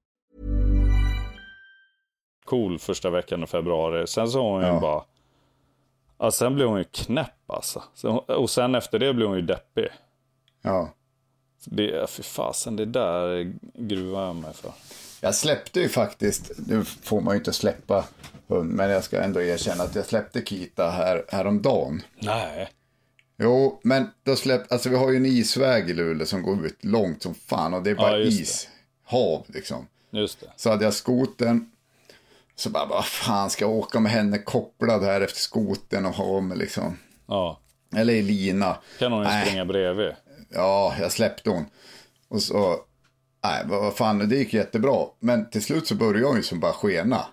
Cool första veckan i februari. Sen så har hon ju Ja. bara... Ja, sen blev hon ju knäpp alltså. Så, och sen efter det blev hon ju deppig. Ja. Det, fy fasen, det där gruvar jag mig för. Jag släppte ju faktiskt, nu får man ju inte släppa hund, men jag ska ändå erkänna att jag släppte Kita här, häromdagen. Nej. Jo, men då släpp, alltså vi har ju en isväg i Luleå som går ut långt som fan och det är bara Ja, just det. is, hav liksom. Just det. Så hade jag skoten, så bara, vad fan ska jag åka med henne kopplad här efter skoten och ha med liksom, Ja. eller i lina. Kan hon ju Nej. springa bredvid. Ja, jag släppte hon. Och så, nej, vad vad fan, det gick jättebra. Men till slut så började hon ju som bara skena.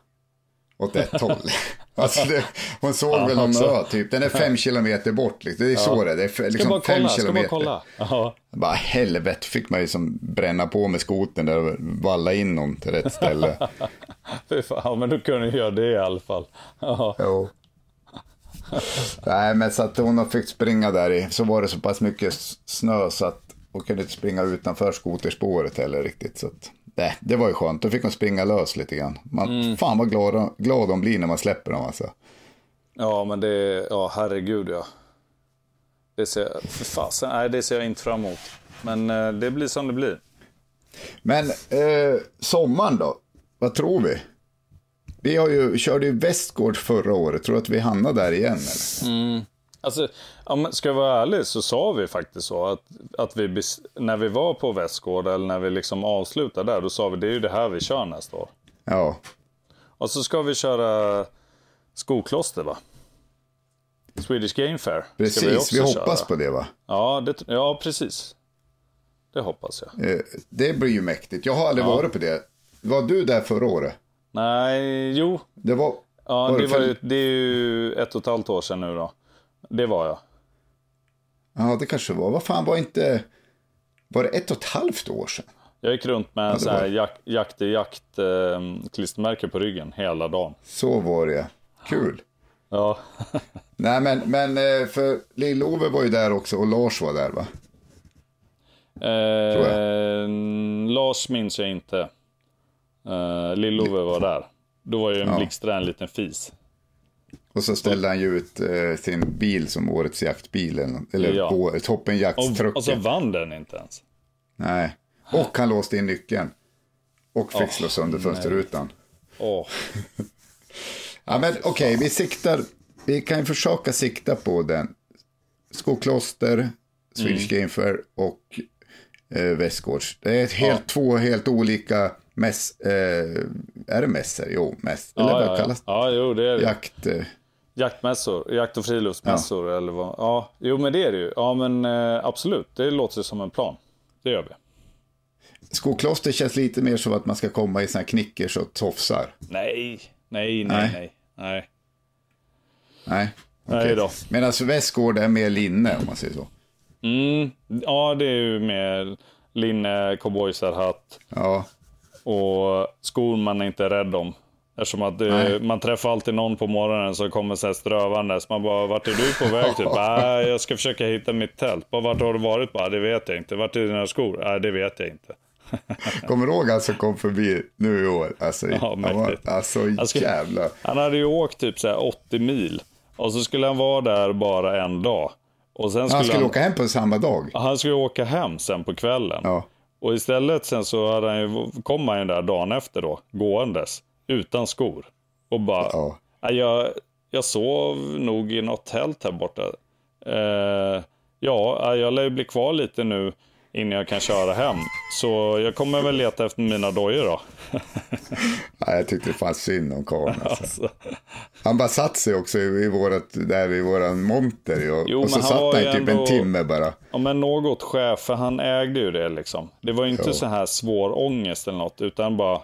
Åt ett håll. Alltså det, hon såg väl någon också. ö typ. Den är fem kilometer bort. Liksom. Det är så det är. Det är liksom bara fem kolla, ska kilometer. bara kolla. Ja. Bara helvete fick man ju som bränna på med skoten där och valla in någon till rätt ställe. Fy fan, ja, men du kunde göra det i alla fall. Ja. Jo. Nej, men så att hon har fick springa där i, så var det så pass mycket snö så att hon kunde inte springa utanför skoterspåret heller riktigt. Så att, nej, det var ju skönt, då fick hon springa lös lite grann. Man, Fan vad glad, glad de blir när man släpper dem alltså. ja, men det, ja herregud ja. Det ser, för fasen, nej det ser jag inte fram emot. Men eh, det blir som det blir. Men eh, sommaren då, vad tror vi? Vi har ju, körde ju Västgård förra året, tror du att vi hamnar där igen eller? Alltså, ja, men ska jag vara ärlig så sa vi faktiskt så att, att vi, när vi var på Västgård eller när vi liksom avslutade där, då sa vi det är ju det här vi kör nästa år. Ja, Och så ska vi köra skokloster va? Swedish Game Fair. precis. också Vi, hoppas köra. på det va? Ja, det, ja, precis. Det hoppas jag. Eh, det blir ju mäktigt. Jag har aldrig varit på det. Var du där förra året? Nej, jo. Det var... Ja, var det, det var för- det är ju ett och ett halvt år sedan nu då. Det var jag. Ja, det kanske var. Vad fan var inte... Var det ett och ett halvt år sedan? Jag gick runt med det sån här jak, jakt i jakt eh, klistermärke på ryggen hela dagen. Så var det, Kul. Ja, Nej, men, men eh, för Lill-Ove var ju där också och Lars var där va? eh, Lars minns jag inte. Eh, Lill-Ove var där. Då var ju en Ja. blixtra en liten fis. Och så ställde han ju ut eh, sin bil som årets jaktbil. Eller, eller Ja. på toppen Och, och så vann den inte ens. Nej. Och han låste in nyckeln. Och fick slå sönder fönsterrutan. Åh, Ja, men okej, vi siktar. Vi kan ju försöka sikta på den. Skokloster, Swedish Mm. Game Fair och eh, Västgårds. Det är helt, två helt olika mäss... Eh, är det mässor? Jo, mäss. Eller ja, vad ja, ja. kallas det? ja, jo det är det. Jakt... Eh, Jaktmässor, jakt och friluftsmässor eller vad. Ja, jo men det är det ju. Ja men eh, absolut, det låter som en plan. Det gör vi. skokloster känns lite mer som att man ska komma i såna här knickers och tofsar. Nej, nej, nej, Nej. nej. nej. Nej. Nej då. Medan Västgård är mer linne om man säger så. Mm, ja, det är ju med linne, cowboysarhatt Ja, och skor man är inte rädd om. Eftersom att det, Nej. man träffar alltid någon på morgonen som kommer så här strövandes. Man bara, vart är du på väg? Typ, "Nej, jag ska försöka hitta mitt tält. Bara, vart har du varit? Bara, det vet jag inte. Vart är dina skor? Nej, det vet jag inte. kommer du ihåg han som kom förbi nu i år? Alltså, Ja, han var, alltså jävlar. Han hade ju åkt typ så här 80 mil. Och så skulle han vara där bara en dag. Och sen skulle Han skulle han, åka hem på samma dag. han skulle åka hem sen på kvällen. Ja. Och istället sen så hade han ju, kom han ju där dagen efter då, gåendes, utan skor. Och bara, Ja. "Nej, jag, jag sov nog i något tält här borta. Eh, ja, jag lär ju bli kvar lite nu innan jag kan köra hem. Så jag kommer väl leta efter mina dojor då. Ja, jag tyckte det fanns synd om karln. Alltså. Alltså, Han bara satt sig också i, vårat, där vid våran monter. Och, Jo, och så han satt han i typ ändå- en timme bara. Ja, men något chef, för han ägde ju det liksom. Det var ju inte Ja. så här svår ångest eller något, utan bara,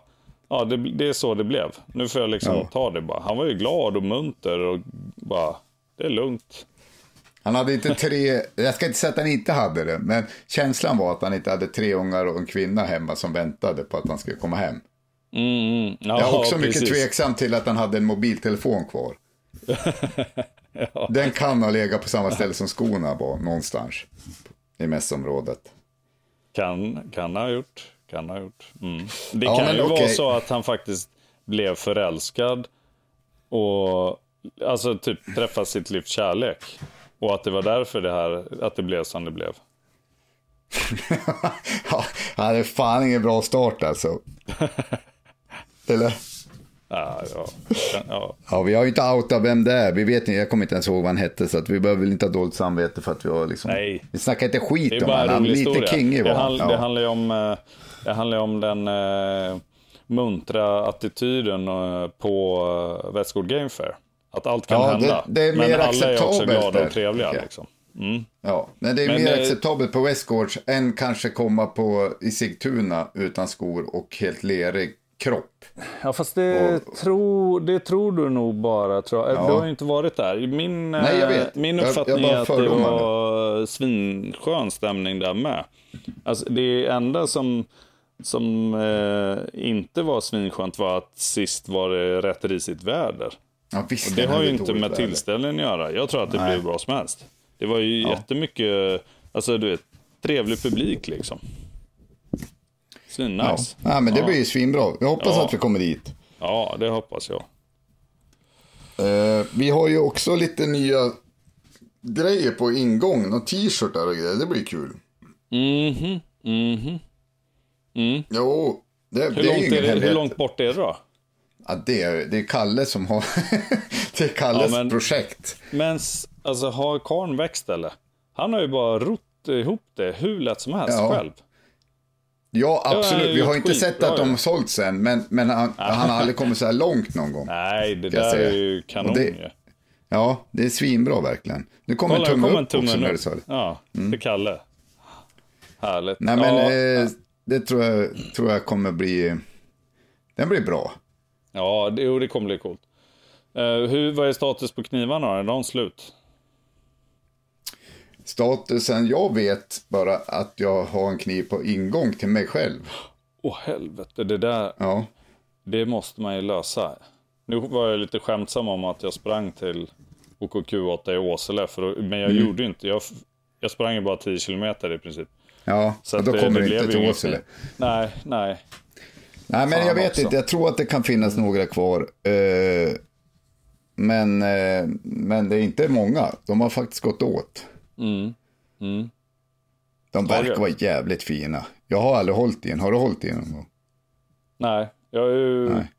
ja det, det är så det blev. Nu får jag liksom Ja. ta det bara. Han var ju glad och munter och bara, det är lugnt. Han hade inte tre, jag ska inte säga att han inte hade det, men känslan var att han inte hade tre ungar och en kvinna hemma som väntade på att han skulle komma hem. Mm, mm. Ja, Jag är också mycket precis. tveksam till att han hade en mobiltelefon kvar. Den kan ha legat på samma ställe som skorna var, någonstans i mässområdet. Kan, kan ha gjort. Kan ha gjort. Mm. Det Ja, kan ju vara okej. så att han faktiskt blev förälskad och alltså typ träffade sitt livs kärlek. Och att det var därför det här, att det blev som det blev. ja, det är fan ingen bra start alltså. Eller? Ja, ja. ja. Ja, vi har ju inte outat vem det är. Vi vet inte, jag kommer inte ens ihåg vad han hette, så att vi behöver väl inte ha dåligt samvete för att vi har liksom... Nej. Vi snackar inte skit om honom. lite historia. kingig det, var handl- han. det Ja. handlar ju om, eh, det handlar om den eh, muntra attityden eh, på eh, Westgård Game Fair. Att allt kan Ja, det- hända. det är Men mer alla är också glada där, och trevliga. jag. Liksom. Mm. Ja, men det är Men, mer eh, acceptabelt på Westgårds än kanske komma på i Sigtuna utan skor och helt lerig kropp. Ja, fast det, tro, det tror du nog bara. Tror jag. Ja. Du har ju inte varit där. Min, Nej, jag eh, vet. min Jag- jag uppfattning bara är att det nu. var svinskön stämning där med. Alltså, det enda som, som eh, inte var svinskönt var att sist var det rätt risigt väder. Ja, visst, Och det har ju inte med väder. tillställningen att göra. Jag tror att det Nej. blev bra som helst. Det var ju jättemycket, alltså du vet, trevlig publik liksom. Ja. Svinnice. ja, men det blir ju svinbra. Jag hoppas Ja. att vi kommer dit. Ja, det hoppas jag. Eh, vi har ju också lite nya grejer på ingång. Några t-shirtar och grejer. Det blir kul. Mhm, mhm. Jo, det, Hur, det är långt är det, hur långt bort är det då? Ja, det, är, det är Kalle som har... det är Kalles Ja, men- projekt. Men alltså, har karln växt eller? Han har ju bara rott ihop det hur lätt som helst Ja. själv. Ja, absolut. Vi har inte sett skitbra att de ju. har sålt sen, men, men han, han har aldrig kommit så här långt någon gång. Nej, det där är ju kanon det- ju. Ja, det är svinbra verkligen. Nu kommer Kolla, en tumme kom en upp också du upp. sa det. Ja, för Kalle. Härligt. Nej, men ja, eh, det tror jag, tror jag kommer bli... Den blir bra. ja det, jo, det kommer bli coolt. Eh, hur, vad är status på knivarna? Är de slut? Statusen, jag vet bara att jag har en kniv på ingång till mig själv. Åh helvete, det där, Ja, det måste man ju lösa. Nu var jag lite skämtsam om att jag sprang till OKQ8 i Åsele, för, men jag Mm. gjorde inte. Jag, jag sprang ju bara 10 kilometer i princip. Ja Så då det- kommer det inte till Åsele. Nej, nej. Nej, men Fan jag vet också. inte. Jag tror att det kan finnas några kvar. Eh, men, eh, men det är inte många. De har faktiskt gått åt. Mm. Mm. De verkar vara jävligt fina. Jag har aldrig hållit i en. Har du hållit i en någon gång? Nej, jag har ju Nej.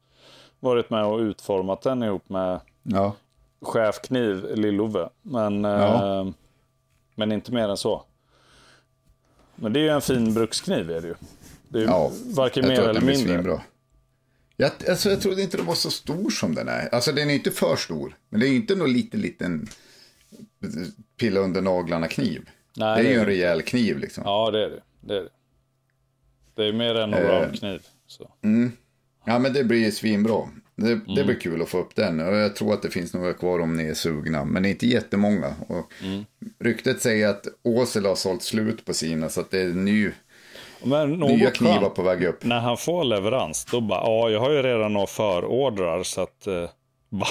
varit med och utformat den ihop med Ja. chefkniv Lill-Ove. Men, Ja. eh, men inte mer än så. Men det är ju en fin brukskniv är det ju. Det är ju Ja, varken mer eller mindre. Jag, alltså, jag trodde inte den var så stor som den är. Alltså den är inte för stor. Men det är ju inte någon liten, liten pilla under naglarna kniv. Nej, det är ju en rejäl kniv liksom. Ja, det är det. Det är, det. Det är mer än en Eh. roundkniv. Så. Ja, men det blir svinbra. Det, det Mm. blir kul att få upp den. Och jag tror att det finns några kvar om ni är sugna. Men inte jättemånga. Och Mm. Ryktet säger att Åsele har sålt slut på sina. Så att det är ny, Men nya knivar på väg upp. När han får leverans, då bara, ja, jag har ju redan några förordrar så att... Eh, bara,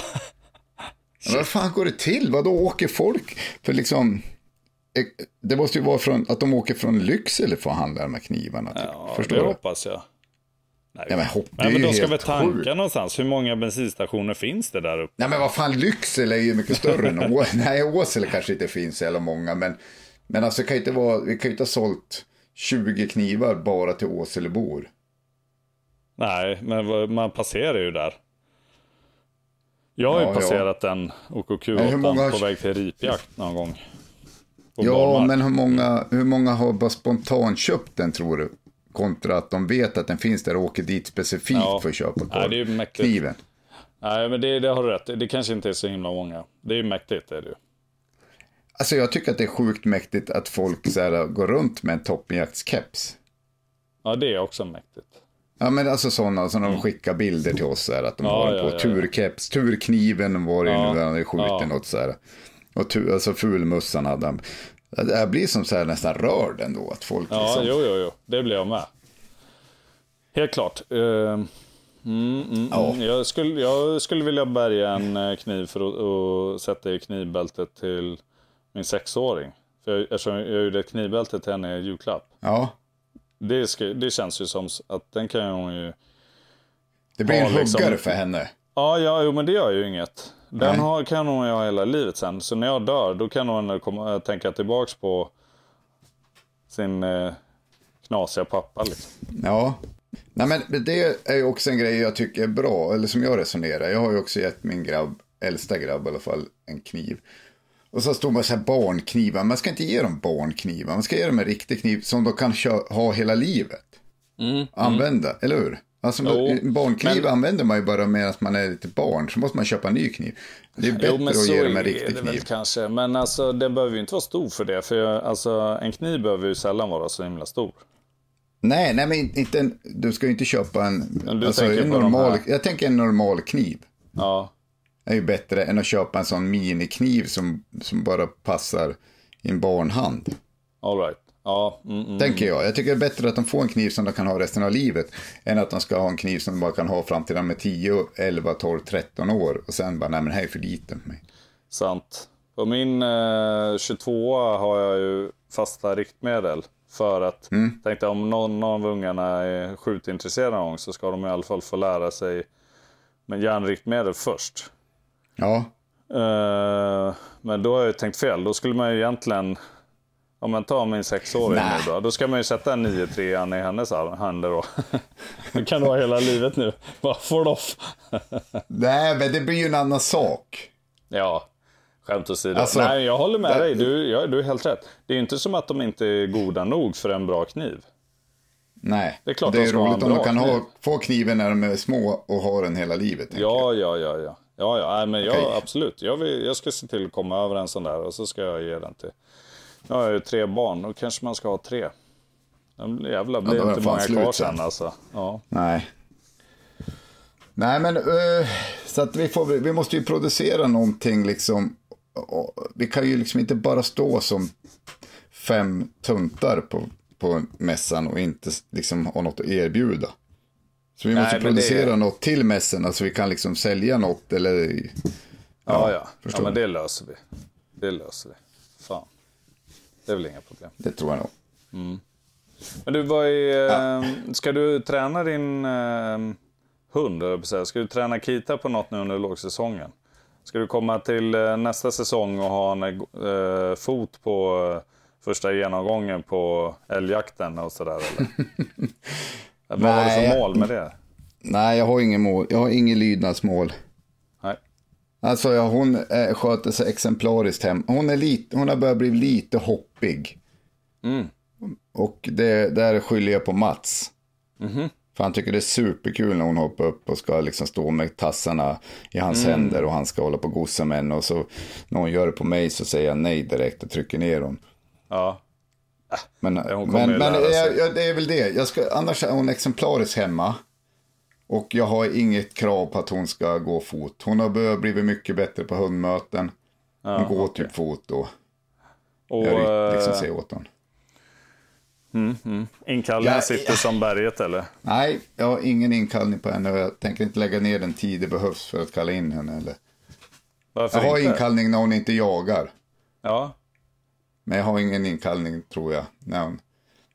Men vad fan går det till? Vad då åker folk? För liksom, eh, det måste ju vara från, att de åker från Lycksele för att handla de här knivarna. Typ. ja, Förstår det du? hoppas jag. Nej, Ja, men hopp, Nej, men ju de ska väl tanka sjukt. någonstans. Hur många bensinstationer finns det där uppe? Nej men vad fan, Lycksele är ju mycket större än Å- Nej, Åsele kanske inte finns så många. Men, men alltså det kan ju inte vara, vi kan ju inte ha sålt 20 knivar bara till Åselebor. Nej, men man passerar ju där. Jag har ju Ja, passerat den OKQ8 Men hur många- på väg till ripjakt någon gång. Ja, barmark. men hur många, hur många har bara spontant köpt den tror du? Kontra att de vet att den finns där och åker dit specifikt Ja. för att köpa Nej, det är mäktigt. kniven. Nej, men det, det har du rätt Det kanske inte är så himla många. Det är ju mäktigt, är det ju. Alltså jag tycker att det är sjukt mäktigt att folk så här, går runt med en toppjaktskeps. Ja, det är också mäktigt. Ja men alltså sådana som de skickar bilder till oss så här, att de. Ja, har ja, på ja, ja. turkeps, turkniven var det ju Ja, nu när han hade skjutit ja. något så här. Och tu, alltså fulmussan hade han. Det blir som så här nästan rörd ändå att folk Ja, liksom. jo, jo, jo. Det blir jag med. Helt klart. Eh, mm, mm, Ja. mm. Jag, skulle, jag skulle vilja bärga en eh, kniv för att sätta i knivbältet till min sexåring. För jag, eftersom jag gjorde ett knivbälte till henne i julklapp. Ja, Det, ska, det känns ju som att den kan hon ju... det blir en Ja, liksom. huggare för henne. Ja, ja jo, men det gör ju inget. Den Nej. har, kan ju ha hela livet sen. Så när jag dör, då kan hon komma, tänka tillbaks på sin eh, knasiga pappa. Liksom. Ja. Nej, men det är också en grej jag tycker är bra, eller som jag resonerar. Jag har ju också gett min grabb, äldsta grabb i alla fall, en kniv. Och så stod man så här barnknivar. Man ska inte ge dem barnknivar. Man ska ge dem en riktig kniv som de kan ha hela livet. Mm, Använda, eller hur? Alltså, Jo, en barnkniv men- använder man ju bara medan man är lite barn. Så måste man köpa en ny kniv. Det är bättre Jo, att ge dem en riktig det väl kniv. kanske. Men alltså, den behöver ju inte vara stor för det. För jag, alltså, en kniv behöver ju sällan vara så himla stor. Nej, nej, men inte en, du ska ju inte köpa en, alltså, en normal, jag tänker en normal kniv. Ja, är ju bättre än att köpa en sån minikniv som, som bara passar i en barnhand. all right. Ja, mm, mm. Tänker jag. Jag tycker det är bättre att de får en kniv som de kan ha resten av livet. Än att de ska ha en kniv som de bara kan ha fram till de är 10, 11, 12, 13 år. Och sen bara, nej men det här är för liten för mig. Sant. På min eh, 22 har jag ju fasta riktmedel. För att Mm. tänkte om någon av ungarna är skjutintresserad någon gång så ska de i alla fall få lära sig med järnriktmedel först. Ja, Eh, men då har jag ju tänkt fel. Då skulle man ju egentligen, om man tar min sexåring nu då, då ska man ju sätta en 9-3 i hennes händer då. det kan du ha hela livet nu. Bara får off. nej men det blir ju en annan sak. Ja, skämt åsido. Alltså, Nej, jag håller med där- dig. Du, ja, du är helt rätt. Det är ju inte som att de inte är goda nog för en bra kniv. Nej, Det är klart det de är ha roligt om de kan kniv. ha, få kniven när de är små och ha den hela livet. Ja, ja, ja, ja. Ja, ja, nej, men jag, Okej. absolut. Jag, vill, jag ska se till att komma över en sån där och så ska jag ge den till... Nu har jag ju tre barn, då kanske man ska ha tre. De Jävlar, blir är inte det många slut kvar sen. alltså. Ja. Nej. Nej, men eh, så att vi, får, vi måste ju producera någonting liksom. Vi kan ju liksom inte bara stå som fem tuntar på, på mässan och inte liksom ha något att erbjuda. Så vi Nej, måste det- producera något till mässan, så vi kan liksom sälja något eller... Ja, ja. ja. förstår men det löser vi. Det löser vi. Fan. Det är väl inga problem. Det tror jag nog. Men du, vad är, eh, ska du träna din eh, hund? Ska du träna Kita på något nu under lågsäsongen? Ska du komma till eh, nästa säsong och ha en eh, fot på eh, första genomgången på älgjakten och sådär? Eller? Vad har du för mål med det? Nej, jag har ingen mål. Jag har ingen lydnadsmål. Alltså, ja, hon eh, sköter sig exemplariskt hem. Hon, är lite, hon har börjat bli lite hoppig. Mm. Och det där skyller jag på Mats. Mhm. För han tycker det är superkul när hon hoppar upp och ska liksom stå med tassarna i hans Mm. händer och han ska hålla på och gossa med henne. Och så när hon gör det på mig så säger jag nej direkt och trycker ner hon. Ja. Men, men, men jag, jag, det är väl det. Jag ska, annars är hon exemplariskt hemma. Och jag har inget krav på att hon ska gå fot. Hon har blivit mycket bättre på hundmöten. Hon går typ fot då. Och Jag liksom eh, säger åt hon. inkallningen Ja, sitter ja. som berget eller? Nej, jag har ingen inkallning på henne och jag tänker inte lägga ner den tid det behövs för att kalla in henne. Eller. Varför Jag har inte? inkallning när hon inte jagar. Ja, Men jag har ingen inkallning tror jag. Hon...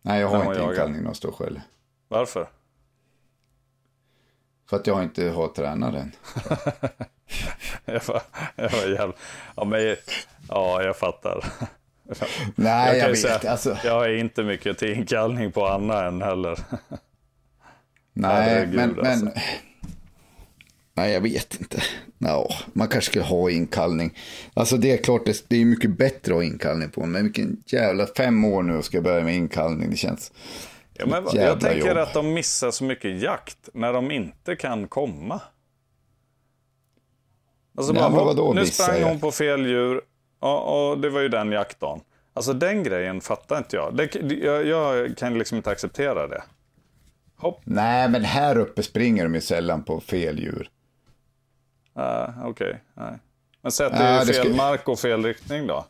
Nej, jag har inte jagar. inkallning när hon står själv. varför? För att jag inte har tränaren. Jag var, jag var jävla... ja, men, ja, jag fattar. Nej, jag, ju vet. säga, Alltså, Jag är inte mycket till inkallning på Anna än heller. nej, herregud, men, men... alltså. Nej, jag vet inte. No, man kanske skulle ha inkallning. Alltså det är klart, det, är mycket bättre att ha inkallning på. Men vilken jävla fem år nu ska jag börja med inkallning. Det känns... Ja, men, Jävla jag tänker jobb. att de missar så mycket jakt när de inte kan komma. Alltså Nej, bara, men vadå nu sprang hon på fel djur och, och det var ju den jaktdagen. Alltså den grejen fattar inte jag. Det, jag. Jag kan liksom inte acceptera det. Hopp, Nej, men här uppe springer de ju sällan på fel djur. uh, okej. nej. Men sätt Ja, det i fel ska- mark och fel riktning då.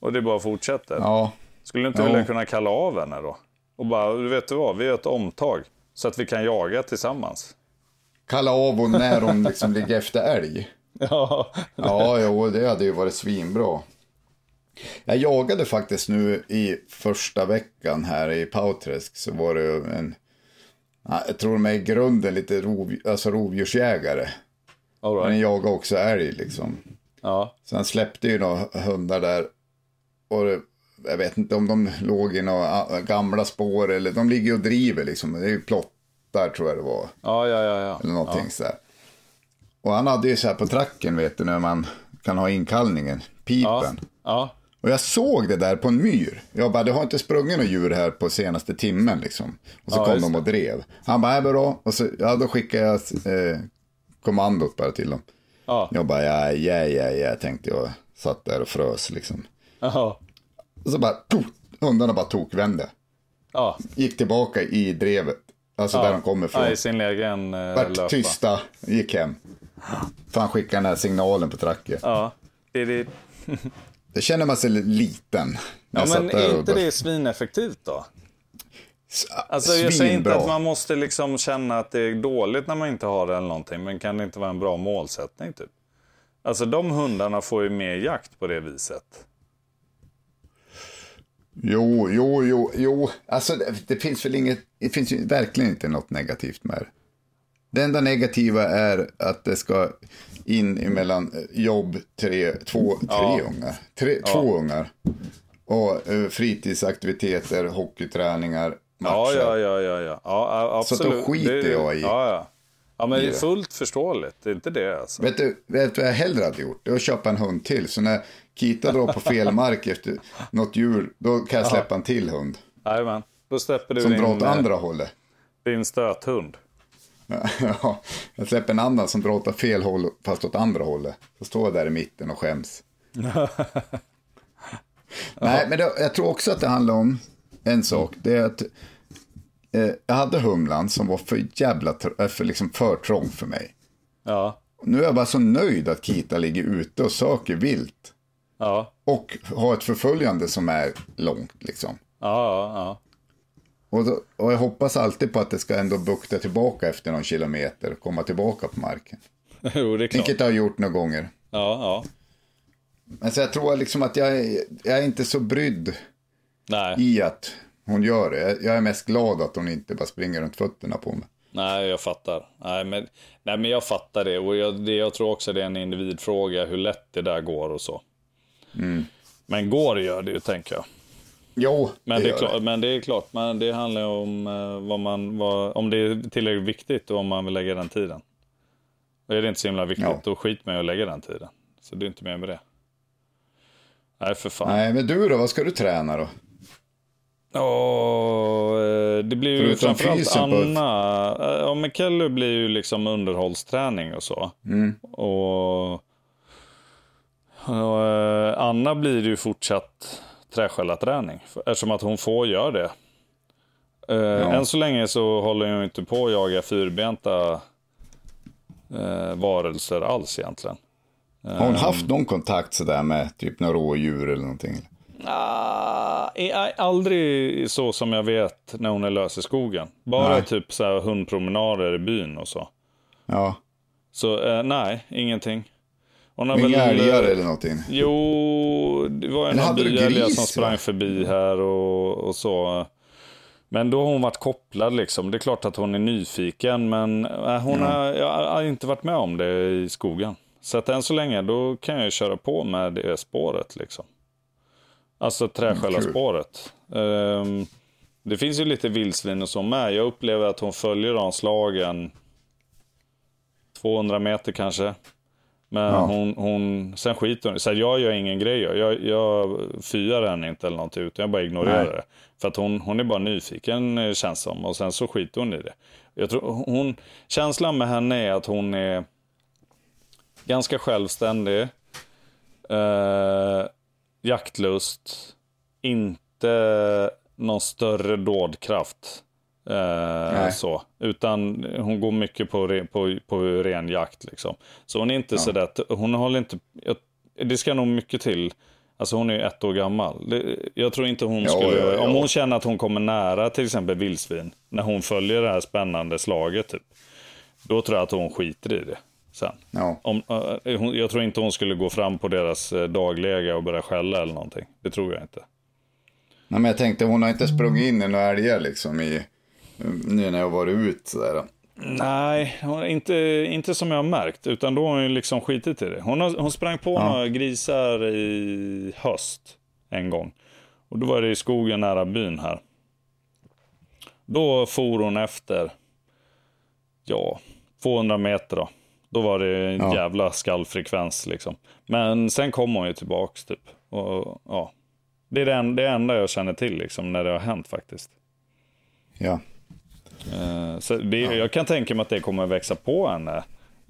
Och det bara fortsätter. Ja, Skulle du inte Ja. vilja kunna kalla av henne då? Och bara, du vet du vad, vi gör ett omtag. Så att vi kan jaga tillsammans. kalla av och när de liksom ligger efter älg. Ja, Ja, jo, det hade ju varit svinbra. Jag jagade faktiskt nu i första veckan här i Pauträsk så var det en, ja, jag tror de är i grunden lite rov, alltså rovdjursjägare. all Men right. den jagar också älg liksom. ja. Han släppte ju några hundar där. Och det jag vet inte om de låg i några gamla spår eller de ligger och driver liksom. Det är ju plottar tror jag det var. Ja, ja, ja. ja. Eller någonting ja. så här. Och han hade ju så här på tracken vet du när man kan ha inkallningen, pipen. Ja. ja. Och jag såg det där på en myr. Jag bara, det har inte sprungit några djur här på senaste timmen liksom. Och så ja, kom de och drev. Han bara, är bra. Och så, ja då skickade jag eh, kommandot bara till dem. Ja. Jag bara, ja, ja, ja, ja, tänkte jag. Satt där och frös liksom. Aha. Och så bara, tog, hundarna bara tokvände. Ja. Gick tillbaka i drevet. Alltså ja. där de kommer ifrån. Ja, i sin egen eh, Vart löpa. tysta, gick hem. Fan skickade den här signalen på tracken. Ja. Det, det... det känner man sig liten. Ja, men är inte det svineffektivt då? Alltså, jag säger inte att man måste liksom känna att det är dåligt när man inte har det eller någonting. Men kan det inte vara en bra målsättning typ? Alltså de hundarna får ju mer jakt på det viset. Jo, jo, jo, jo. Alltså det, det finns väl inget, det finns ju verkligen inte något negativt med det. Det enda negativa är att det ska in emellan jobb, tre, två, tre ja. ungar. Tre, ja. Två ungar. Och uh, fritidsaktiviteter, hockeyträningar, matcher. Ja, ja, ja, ja, ja. ja absolut. Så då skiter det, jag i. Ja, ja. Ja, men det är fullt förståeligt. Det är inte det alltså. Vet du, vet du vad jag hellre hade gjort? Det är att köpa en hund till. Så när Kita drar på fel mark efter något djur, då kan jag släppa en till hund. Jajamän, då släpper du Som din... drar åt andra hållet. Din stöthund. ja, jag släpper en annan som drar åt fel håll, fast åt andra hållet. Så står jag där i mitten och skäms. Nej, men det, jag tror också att det handlar om en sak. Det är att eh, jag hade humlan som var för jävla, eh, för, liksom för trång för mig. Ja. Nu är jag bara så nöjd att Kita ligger ute och söker vilt. Ja. Och har ett förföljande som är långt liksom. Ja, ja, ja. Och, då, och jag hoppas alltid på att det ska ändå bukta tillbaka efter någon kilometer och komma tillbaka på marken. jo, det är klart. Vilket jag har gjort några gånger. Ja, ja. Men så jag tror liksom att jag, jag är inte så brydd Nej. i att hon gör det. Jag är mest glad att hon inte bara springer runt fötterna på mig. Nej, jag fattar. Nej, men, nej, men jag fattar det. Och jag, det, jag tror också det är en individfråga hur lätt det där går och så. Mm. Men går gör det ju, tänker jag. Jo, men det, det är klart, det. Men det är klart, men det handlar om eh, vad man, vad, om det är tillräckligt viktigt och om man vill lägga den tiden. Och är det inte så himla viktigt, ja. då skit med att lägga den tiden. Så det är inte mer med det. Nej, för fan. Nej, men du då, vad ska du träna då? Ja, eh, det blir ju Förutom framförallt Anna. På... Ja, men Kelly blir ju liksom underhållsträning och så. Mm. Och, och eh, Anna blir ju fortsatt träskällarträning. Eftersom att hon får göra det. Eh, ja. Än så länge så håller hon inte på att jaga fyrbenta eh, varelser alls egentligen. Har hon haft någon kontakt sådär med typ några rådjur eller någonting? Ah, aldrig så som jag vet när hon är lös i skogen. Bara nej. typ så här hundpromenader i byn och så. Ja. Så eh, nej, ingenting. Hon har Inga väl, älgar eller någonting? Jo, det var en någon byälg som sprang förbi här och, och så. Men då har hon varit kopplad liksom. Det är klart att hon är nyfiken, men äh, hon ja. har, jag har inte varit med om det i skogen. Så att än så länge, då kan jag köra på med det spåret liksom. Alltså träskällarspåret. Um, det finns ju lite vildsvin och så med. Jag upplever att hon följer de slagen 200 meter kanske. Men ja. hon, hon, sen skiter hon Så jag gör ingen grej. Jag, jag fyar henne inte eller någonting, utan jag bara ignorerar Nej. det. För att hon, hon är bara nyfiken eh, känns som. Och sen så skiter hon i det. Jag tror, hon, känslan med henne är att hon är ganska självständig. Eh, jaktlust. Inte någon större dådkraft. Eh, så. Utan hon går mycket på, på, på ren jakt. Liksom. Så hon är inte ja. sådär, hon håller inte, det ska nog mycket till. Alltså hon är ju ett år gammal. Jag tror inte hon skulle, ja, ja, om hon känner att hon kommer nära till exempel vildsvin, när hon följer det här spännande slaget, typ, då tror jag att hon skiter i det. Sen. Om, uh, jag tror inte hon skulle gå fram på deras uh, dagläge och börja skälla eller någonting. Det tror jag inte. Nej, men jag tänkte, hon har inte sprungit in i några älgar liksom i nu när jag varit ut sådär? Nej, inte, inte som jag har märkt. Utan då har hon liksom skitit i det. Hon, har, hon sprang på ja. några grisar i höst en gång. Och då var det i skogen nära byn här. Då for hon efter, ja, 200 meter då. Då var det en Ja. jävla skallfrekvens liksom. Men sen kom hon ju tillbaks typ. Och, ja. Det är det, en, det enda jag känner till liksom när det har hänt faktiskt. Ja. Eh, så det, Jag kan tänka mig att det kommer växa på henne.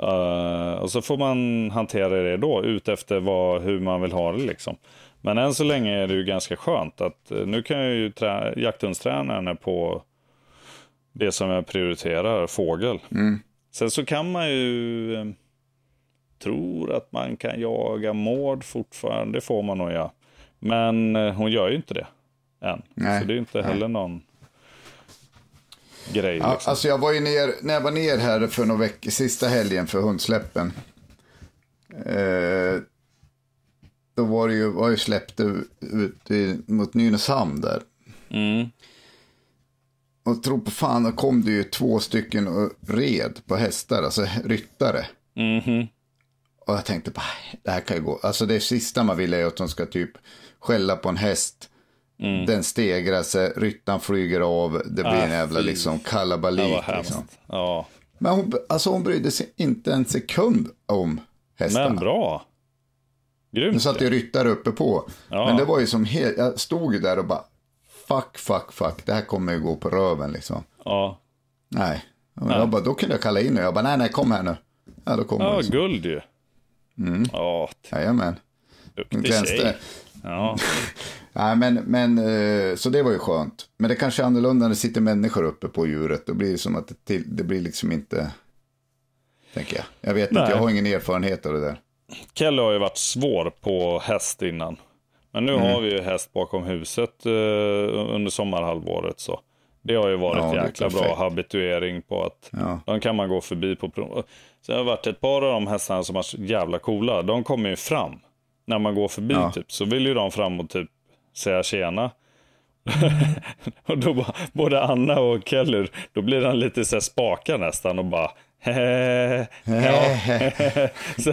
Eh, och så får man hantera det då, ut efter vad, hur man vill ha det. Liksom. Men än så länge är det ju ganska skönt att eh, nu kan jag ju trä, jakthundsträna henne på det som jag prioriterar, fågel. Sen så kan man ju, eh, tror att man kan jaga mård fortfarande, det får man nog göra. Men eh, hon gör ju inte det än. Nej, Så det är ju inte heller någon grej. Ja, liksom. alltså jag var ju ner, när jag var ner här för några veckor, sista helgen för hundsläppen. Eh, då var det ju, var ju släppt ut i, mot Nynäshamn där. Mm. Och tro på fan, då kom det ju två stycken och red på hästar, alltså ryttare. Mhm. Och jag tänkte, bara, det här kan ju gå. Alltså det sista man vill är att de ska typ skälla på en häst. Mm. Den stegrar sig, ryttaren flyger av, det blir Ah, en jävla liksom kalabalik. Liksom. Ja, Men hon, alltså hon brydde sig inte en sekund om hästarna. men bra. Grymt. Nu satt ju ryttare uppe på. Ja. Men det var ju som helt, jag stod ju där och bara, fuck, fuck, fuck, det här kommer ju gå på röven liksom. Ja, Nej. Och jag bara, då kunde jag kalla in och jag bara, nej, nej, kom här nu. Ja, då kommer ja hon. guld ju. Mm. Ja, Jajamän. Duktig tjej. Ja. Nej, men, men, eh, så det var ju skönt. Men det kanske är annorlunda när det sitter människor uppe på djuret. Då blir det som att det, till, det blir liksom inte, tänker jag. Jag vet Nej. inte, jag har ingen erfarenhet av det där. Kelle har ju varit svår på häst innan. Men nu Mm. har vi ju häst bakom huset eh, under sommarhalvåret. Så. Det har ju varit Ja, jäkla bra habituering på att Ja. de kan man gå förbi på prov. Sen har det varit ett par av de hästarna som är jävla coola. De kommer ju fram när man går förbi Ja. typ. Så vill ju de fram och typ säga tjena. och då bara, både Anna och Kelly, då blir han lite så här spaka nästan och bara ja. så,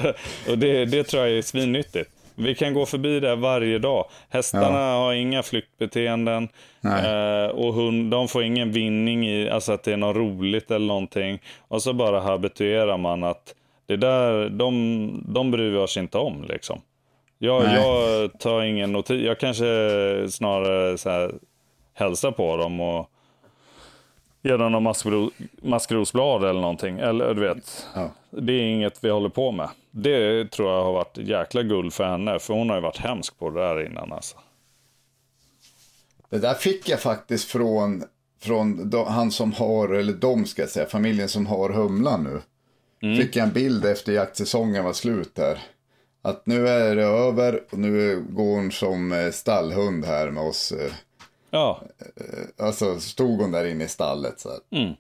och det, det tror jag är svinnyttigt. Vi kan gå förbi där varje dag. Hästarna har inga flyktbeteenden. Eh, och hund, de får ingen vinning i alltså att det är något roligt eller någonting. Och så bara habituerar man att det där, de, de bryr vi oss inte om liksom. Jag, jag tar ingen notis. Jag kanske snarare så här, hälsar på dem och ger dem någon maskro, maskrosblad eller någonting. Eller du vet, Ja. det är inget vi håller på med. Det tror jag har varit jäkla guld för henne. För hon har ju varit hemsk på det där innan alltså. Det där fick jag faktiskt från, från de, han som har, eller de ska jag säga, familjen som har humlan nu. Mm. Fick jag en bild efter jaktsäsongen var slut där. Att nu är det över och nu går hon som eh, stallhund här med oss. Eh, Ja, Alltså stod hon där inne i stallet så här. Mm.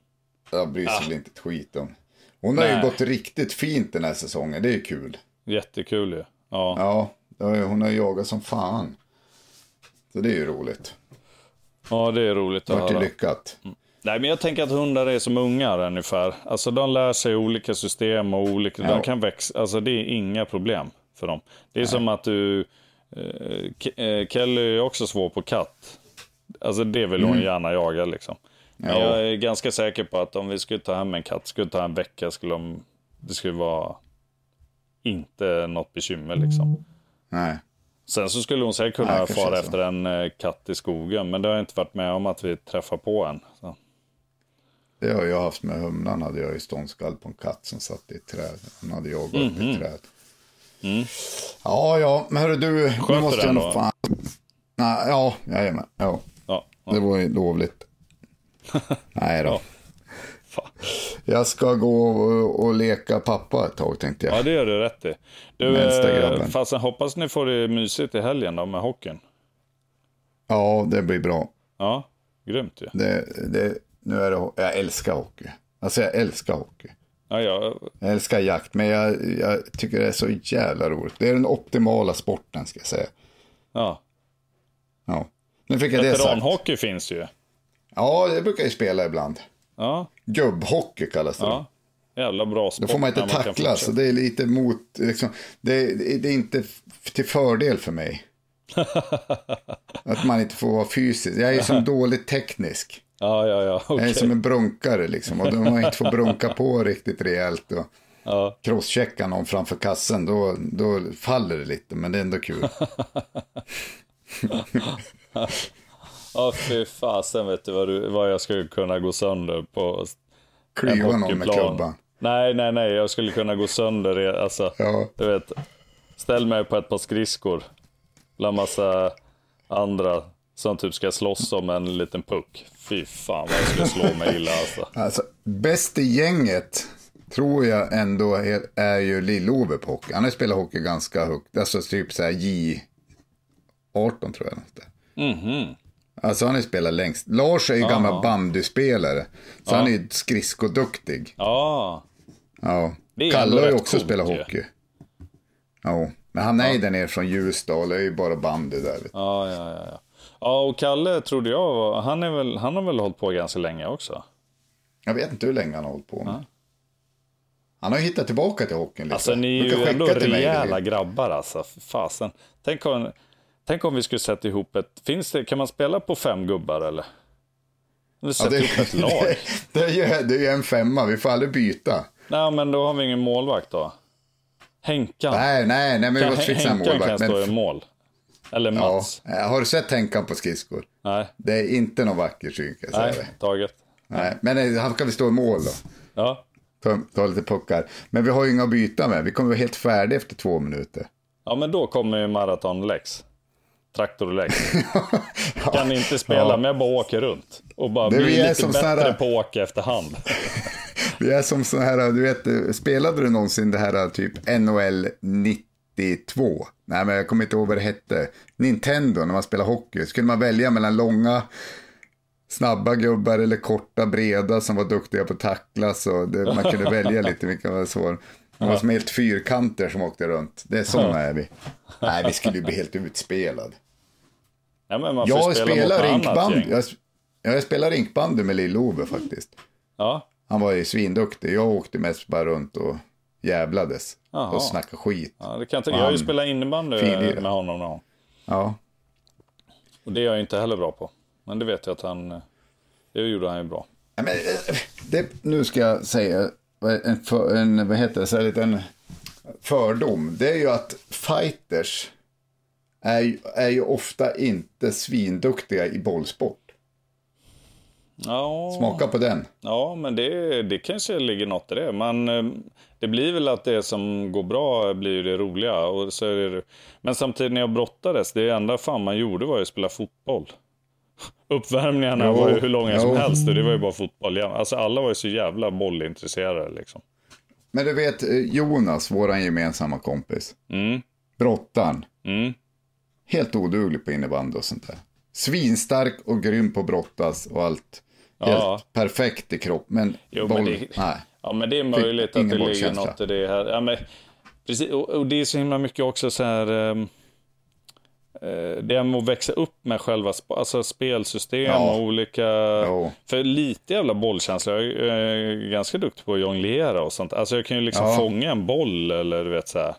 Jag bryr sig väl inte ett skit om. Hon har ju Nej. gått riktigt fint den här säsongen, det är kul. jättekul ju. Ja. Ja, ju- hon har jagat som fan. Så det är ju roligt. ja, det är roligt att vart ju höra. lyckat. Nej, men jag tänker att hundar är som ungar ungefär. Alltså de lär sig olika system och olika, Ja. de kan växa, alltså det är inga problem för dem. Det är som att du, eh, eh, Kelly är också svår på katt. Alltså det vill hon gärna jaga liksom. Men Mm. Ja. jag är ganska säker på att om vi skulle ta hem en katt, skulle ta en vecka, skulle de, det skulle vara inte något bekymmer liksom. Nej. Sen så skulle hon säkert kunna Nej, fara efter en eh, katt i skogen, men det har jag inte varit med om att vi träffar på en. Så. Det har jag haft med humlan. Hade jag ju ståndskall på en katt som satt i ett träd. Han hade jagat upp Mhm. i ett träd. Ja, ja, men hörru du. Nu Sköter måste den jag nog fan. Nej, ja, jajamän. Ja, Ja, ja. Det var ju lovligt. Nej då. Ja. Jag ska gå och, och leka pappa ett tag tänkte jag. Ja, det gör du rätt i. Du, eh, jag hoppas ni får det mysigt i helgen då med hockeyn. Ja, det blir bra. Ja, grymt ju. Det, det, nu är det, jag älskar hockey. Alltså jag älskar hockey. Ja, ja, Jag älskar jakt, men jag, jag tycker det är så jävla roligt. Det är den optimala sporten ska jag säga. ja. Ja. Nu fick jag det sagt. Veteranhockey finns ju. Ja, det brukar jag spela ibland. Ja, Gubbhockey kallas det. ja. Jävla bra sport. Då får man inte när kan tackla, så det är lite mot, liksom, det, det är inte till fördel för mig. Att man inte får vara fysisk. Jag är som dåligt teknisk. Ja, ja, ja. Jag är som en brunkare liksom. Och om man inte får brunka på riktigt rejält och Ja. crosschecka någon framför kassen, då, då faller det lite. Men det är ändå kul. Ja, fy fasen vet du vad, du vad jag skulle kunna gå sönder på en Klyva någon med klubban. Nej, nej, nej, jag skulle kunna gå sönder, alltså, Ja. du vet, ställ mig på ett par skridskor, bland massa andra som typ ska slåss om en liten puck. Fy fan vad jag skulle slå mig illa alltså. Alltså, bäst i gänget tror jag ändå är, är ju Lill-Ove på hockey. Han har spelat hockey ganska högt. Alltså typ så här J18 tror jag. Mhm. Alltså han har ju spelat längst. Lars är ju gammal Ja. bandyspelare. Så han är ju skridskoduktig. Ja, Ja. Kalle har ju också coolt spelat hockey. Ja. Men han är ju där nere från Ljusdal. Det är ju bara bandy där. ja, ja, ja. ja. Ja, och Kalle trodde jag var, han, är väl, han har väl hållit på ganska länge också. Jag vet inte hur länge han har hållit på med. Han har ju hittat tillbaka till hockeyn lite. Alltså ni är ju ändå rejäla grabbar alltså. Fasen. Tänk om, tänk om vi skulle sätta ihop ett, finns det, kan man spela på fem gubbar eller? Eller Ja, sätta det, ihop ett lag. det, är ju, det är ju en femma, vi får aldrig byta. Nej men då har vi ingen målvakt då. Henkan. Nej, nej, nej, men vi kan, måste fixa en Henkan kan målvakt. stå i Men, mål. Eller ja, Mats. eh, har du sett Henkan på skridskor? Nej, Det är inte någon vacker syn kan jag säga nej, taget. Nej, men eh, han ska väl stå i mål då. Ja, Ta, ta lite puckar. Men vi har ju inga att byta med. Vi kommer vara helt färdiga efter två minuter. ja men då kommer ju maratonlex. Traktorlex. Kan inte spela men jag bara åker runt. Och bara Det blir lite bättre här- på att åka efterhand. Vi är som så här, du vet, spelade du någonsin det här typ NHL 92? Nej, men jag kommer inte ihåg vad det hette. Nintendo, när man spelar hockey. Skulle man välja mellan långa, snabba gubbar eller korta, breda som var duktiga på att tackla. Så det, man kunde välja lite vilka var svår. Det var som helt fyrkanter som åkte runt. Det är sådana är vi. Nej, vi skulle ju bli helt utspelad. Ja, men man får Jag spela spelar gäng. Jag, jag spelar rinkbandy med Lill-Ove faktiskt. Ja, Han var ju svinduktig. Jag åkte mest bara runt och jävlades. Jaha. Och snackade skit. ja det kan jag tänka. Jag har ju spelat innebandy finlirare. med honom någon. Ja. Och det är jag inte heller bra på. Men det vet jag att han, det gjorde han ju bra. Ja, Men, eh, det, nu ska jag säga en, för, en vad heter det, så här, lite en fördom. Det är ju att fighters är, ju- är ju ofta inte svinduktiga i bollsport. Ja, Smaka på den. ja men det, det kanske ligger något i det. Men eh, det blir väl att det som går bra blir det roliga. Och så är det, men samtidigt när jag brottades, det enda fan man gjorde var ju att spela fotboll. Uppvärmningarna Jo, var ju hur långa som jo. helst och det var ju bara fotboll. Alltså alla var ju så jävla bollintresserade liksom. Men du vet eh, Jonas, våran gemensamma kompis. Mm. Brottaren. Mm. Helt oduglig på innebandy och sånt där. Svinstark och grym på att brottas och allt. Helt Ja. perfekt i kropp. Men Jo, boll, men det, nej. Ja, men det är möjligt att ingen det ligger något i det här. Ja, men, precis, och, och det är så himla mycket också så här... eh, det med att växa upp med själva sp- alltså spelsystem Ja. och olika... Jo. För lite jävla bollkänsla. Jag är ganska duktig på att jonglera och sånt. Alltså jag kan ju liksom Ja. fånga en boll eller du vet så här.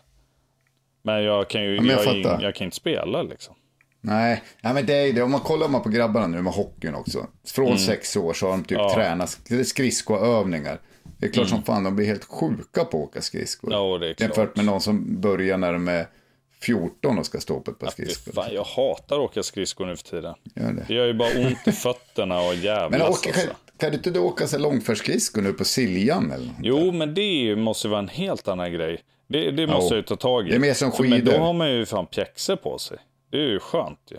Men jag kan ju men jag jag, jag kan inte spela liksom. Nej, nej men det är det. Om man kollar man på grabbarna nu med hockeyn också. Från sex år så har de typ Mm. Ja. Mm. tränat sk- skridskoövningar. Det är klart som fan de blir helt sjuka på att åka skridskor. Ja, det är klart. Jämfört med någon som börjar när de är 14 och ska stå på ett par skridskor. Fan, jag hatar att åka skridskor nu för tiden. Gör det. Det gör ju bara ont i fötterna och jävlas Men åka, alltså. kan, kan du inte åka så långfärdsskridskor nu på Siljan eller något? Jo, men det måste vara en helt annan grej. Det, det måste jag ju ta tag i. Det är mer som För- Men skidor. då har man ju fan pjäxor på sig. Det är ju skönt ju.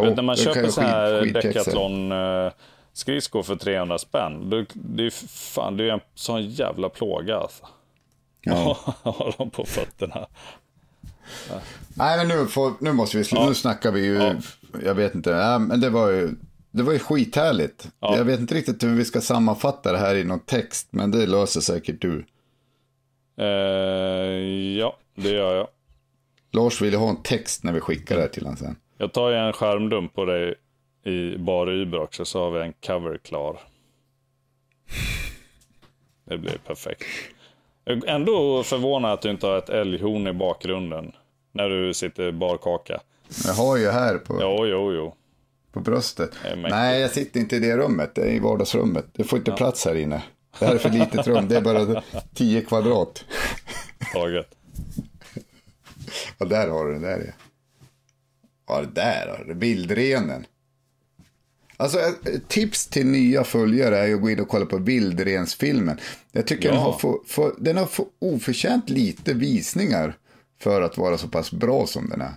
Vet, när man köper så här. Decathlon eh, skridskor för 300 spänn. Då, det är fan, det är en sån jävla plåga alltså. Ja. Ha dem på fötterna. Nej, men nu, får, nu måste vi sluta. Nu snackar vi ju, jag vet inte, ja, men det var ju, det var ju skithärligt. Ja. Jag vet inte riktigt hur vi ska sammanfatta det här i någon text, men det löser säkert du. Eh, ja, det gör jag. Lars vill ha en text när vi skickar det här till honom sen. Jag tar ju en skärmdump på dig i bar Uber också så har vi en cover klar. Det blir perfekt. Ändå förvånad att du inte har ett älghorn i bakgrunden när du sitter barkaka. Jag har ju här på, Jo, jo, jo. på bröstet. Nej, jag sitter inte i det rummet. Det är i vardagsrummet. Det får inte plats här inne. Det här är för litet rum. Det är bara 10 kvadrat. Taget. Ja, där har du den. Där är. Ja, det där har du. Vildrenen. Alltså, tips till nya följare är att gå in och kolla på Vildrensfilmen. Jag tycker Ja. den, har få, få, den har få oförtjänt lite visningar för att vara så pass bra som den är.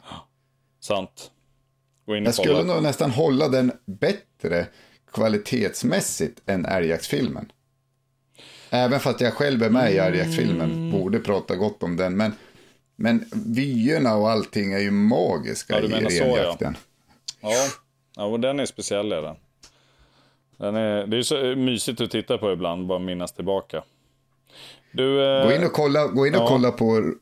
Sant. Gå in och Jag skulle nog nästan hålla den bättre kvalitetsmässigt än älgjaktsfilmen. Även fast jag själv är med i älgjaktsfilmen, Mm. borde prata gott om den. Men, men vyerna och allting är ju magiska Ja, i menar så, ja. renjakten. Ja, ja och den är speciell är den. den är, det är ju så mysigt att titta på ibland, bara minnas tillbaka. Du, eh, Gå in och kolla, gå in och ja. kolla på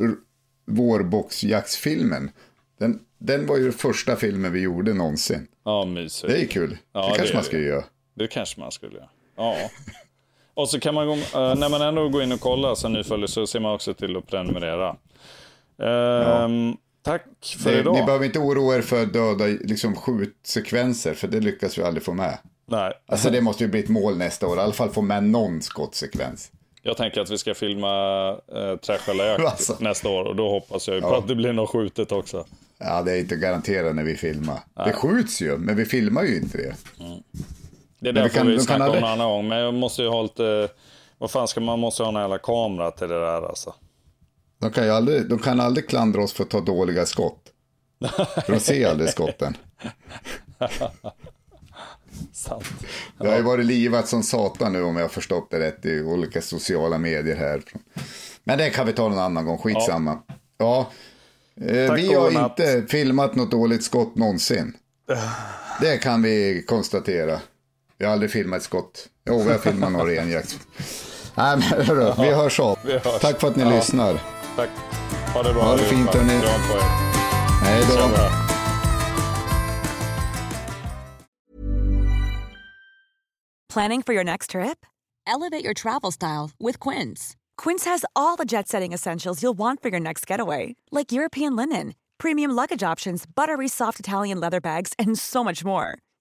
vårboxjaktsfilmen. Den, den var ju den första filmen vi gjorde någonsin. Ja, mysigt. Det är kul. Ja, det det kanske man ska göra. Det kanske man skulle göra. Ja. Och så kan man, gå, eh, när man ändå går in och kollar som ny följare så ser man också till att prenumerera. Ehm, Tack för Det, idag. ni behöver inte oroa er för döda liksom, skjutsekvenser, för det lyckas vi aldrig få med. Nej, Alltså det måste ju bli ett mål nästa år, i alla fall få med någon skottsekvens. jag tänker att vi ska filma äh, Trash eller jakt Alltså. nästa år och då hoppas jag ju på att det blir något skjutet också. Ja, det är inte garanterat när vi filmar. Det skjuts ju, men vi filmar ju inte det. Det är Men det vi får kan- vi kan snacka om en annan gång. Men jag måste ju ha lite... Vad fan ska man måste ha en jävla kamera till det där alltså. De kan ju aldrig, de kan aldrig klandra oss för att ta dåliga skott. För de ser aldrig skotten. Sant. Det har ju varit livat som satan nu om jag har förstått det rätt i olika sociala medier här. Men det kan vi ta någon annan gång, skitsamma. Ja, eh, Tack vi har inte filmat något dåligt skott någonsin. Det kan vi konstatera. Vi har aldrig filmat ett skott. Jo, vi har filmat några renjakt. Nej, men hörru, vi hörs av. Vi hörs. Tack för att ni Ja. lyssnar. Tack. Ha det bra Ha det fint, hörni. Hej då. Planning for your next trip? Elevate your travel style with Quince. Quince has all the jet setting essentials you'll want for your next getaway, like European linen, premium luggage options, buttery soft Italian leather bags, and so much more.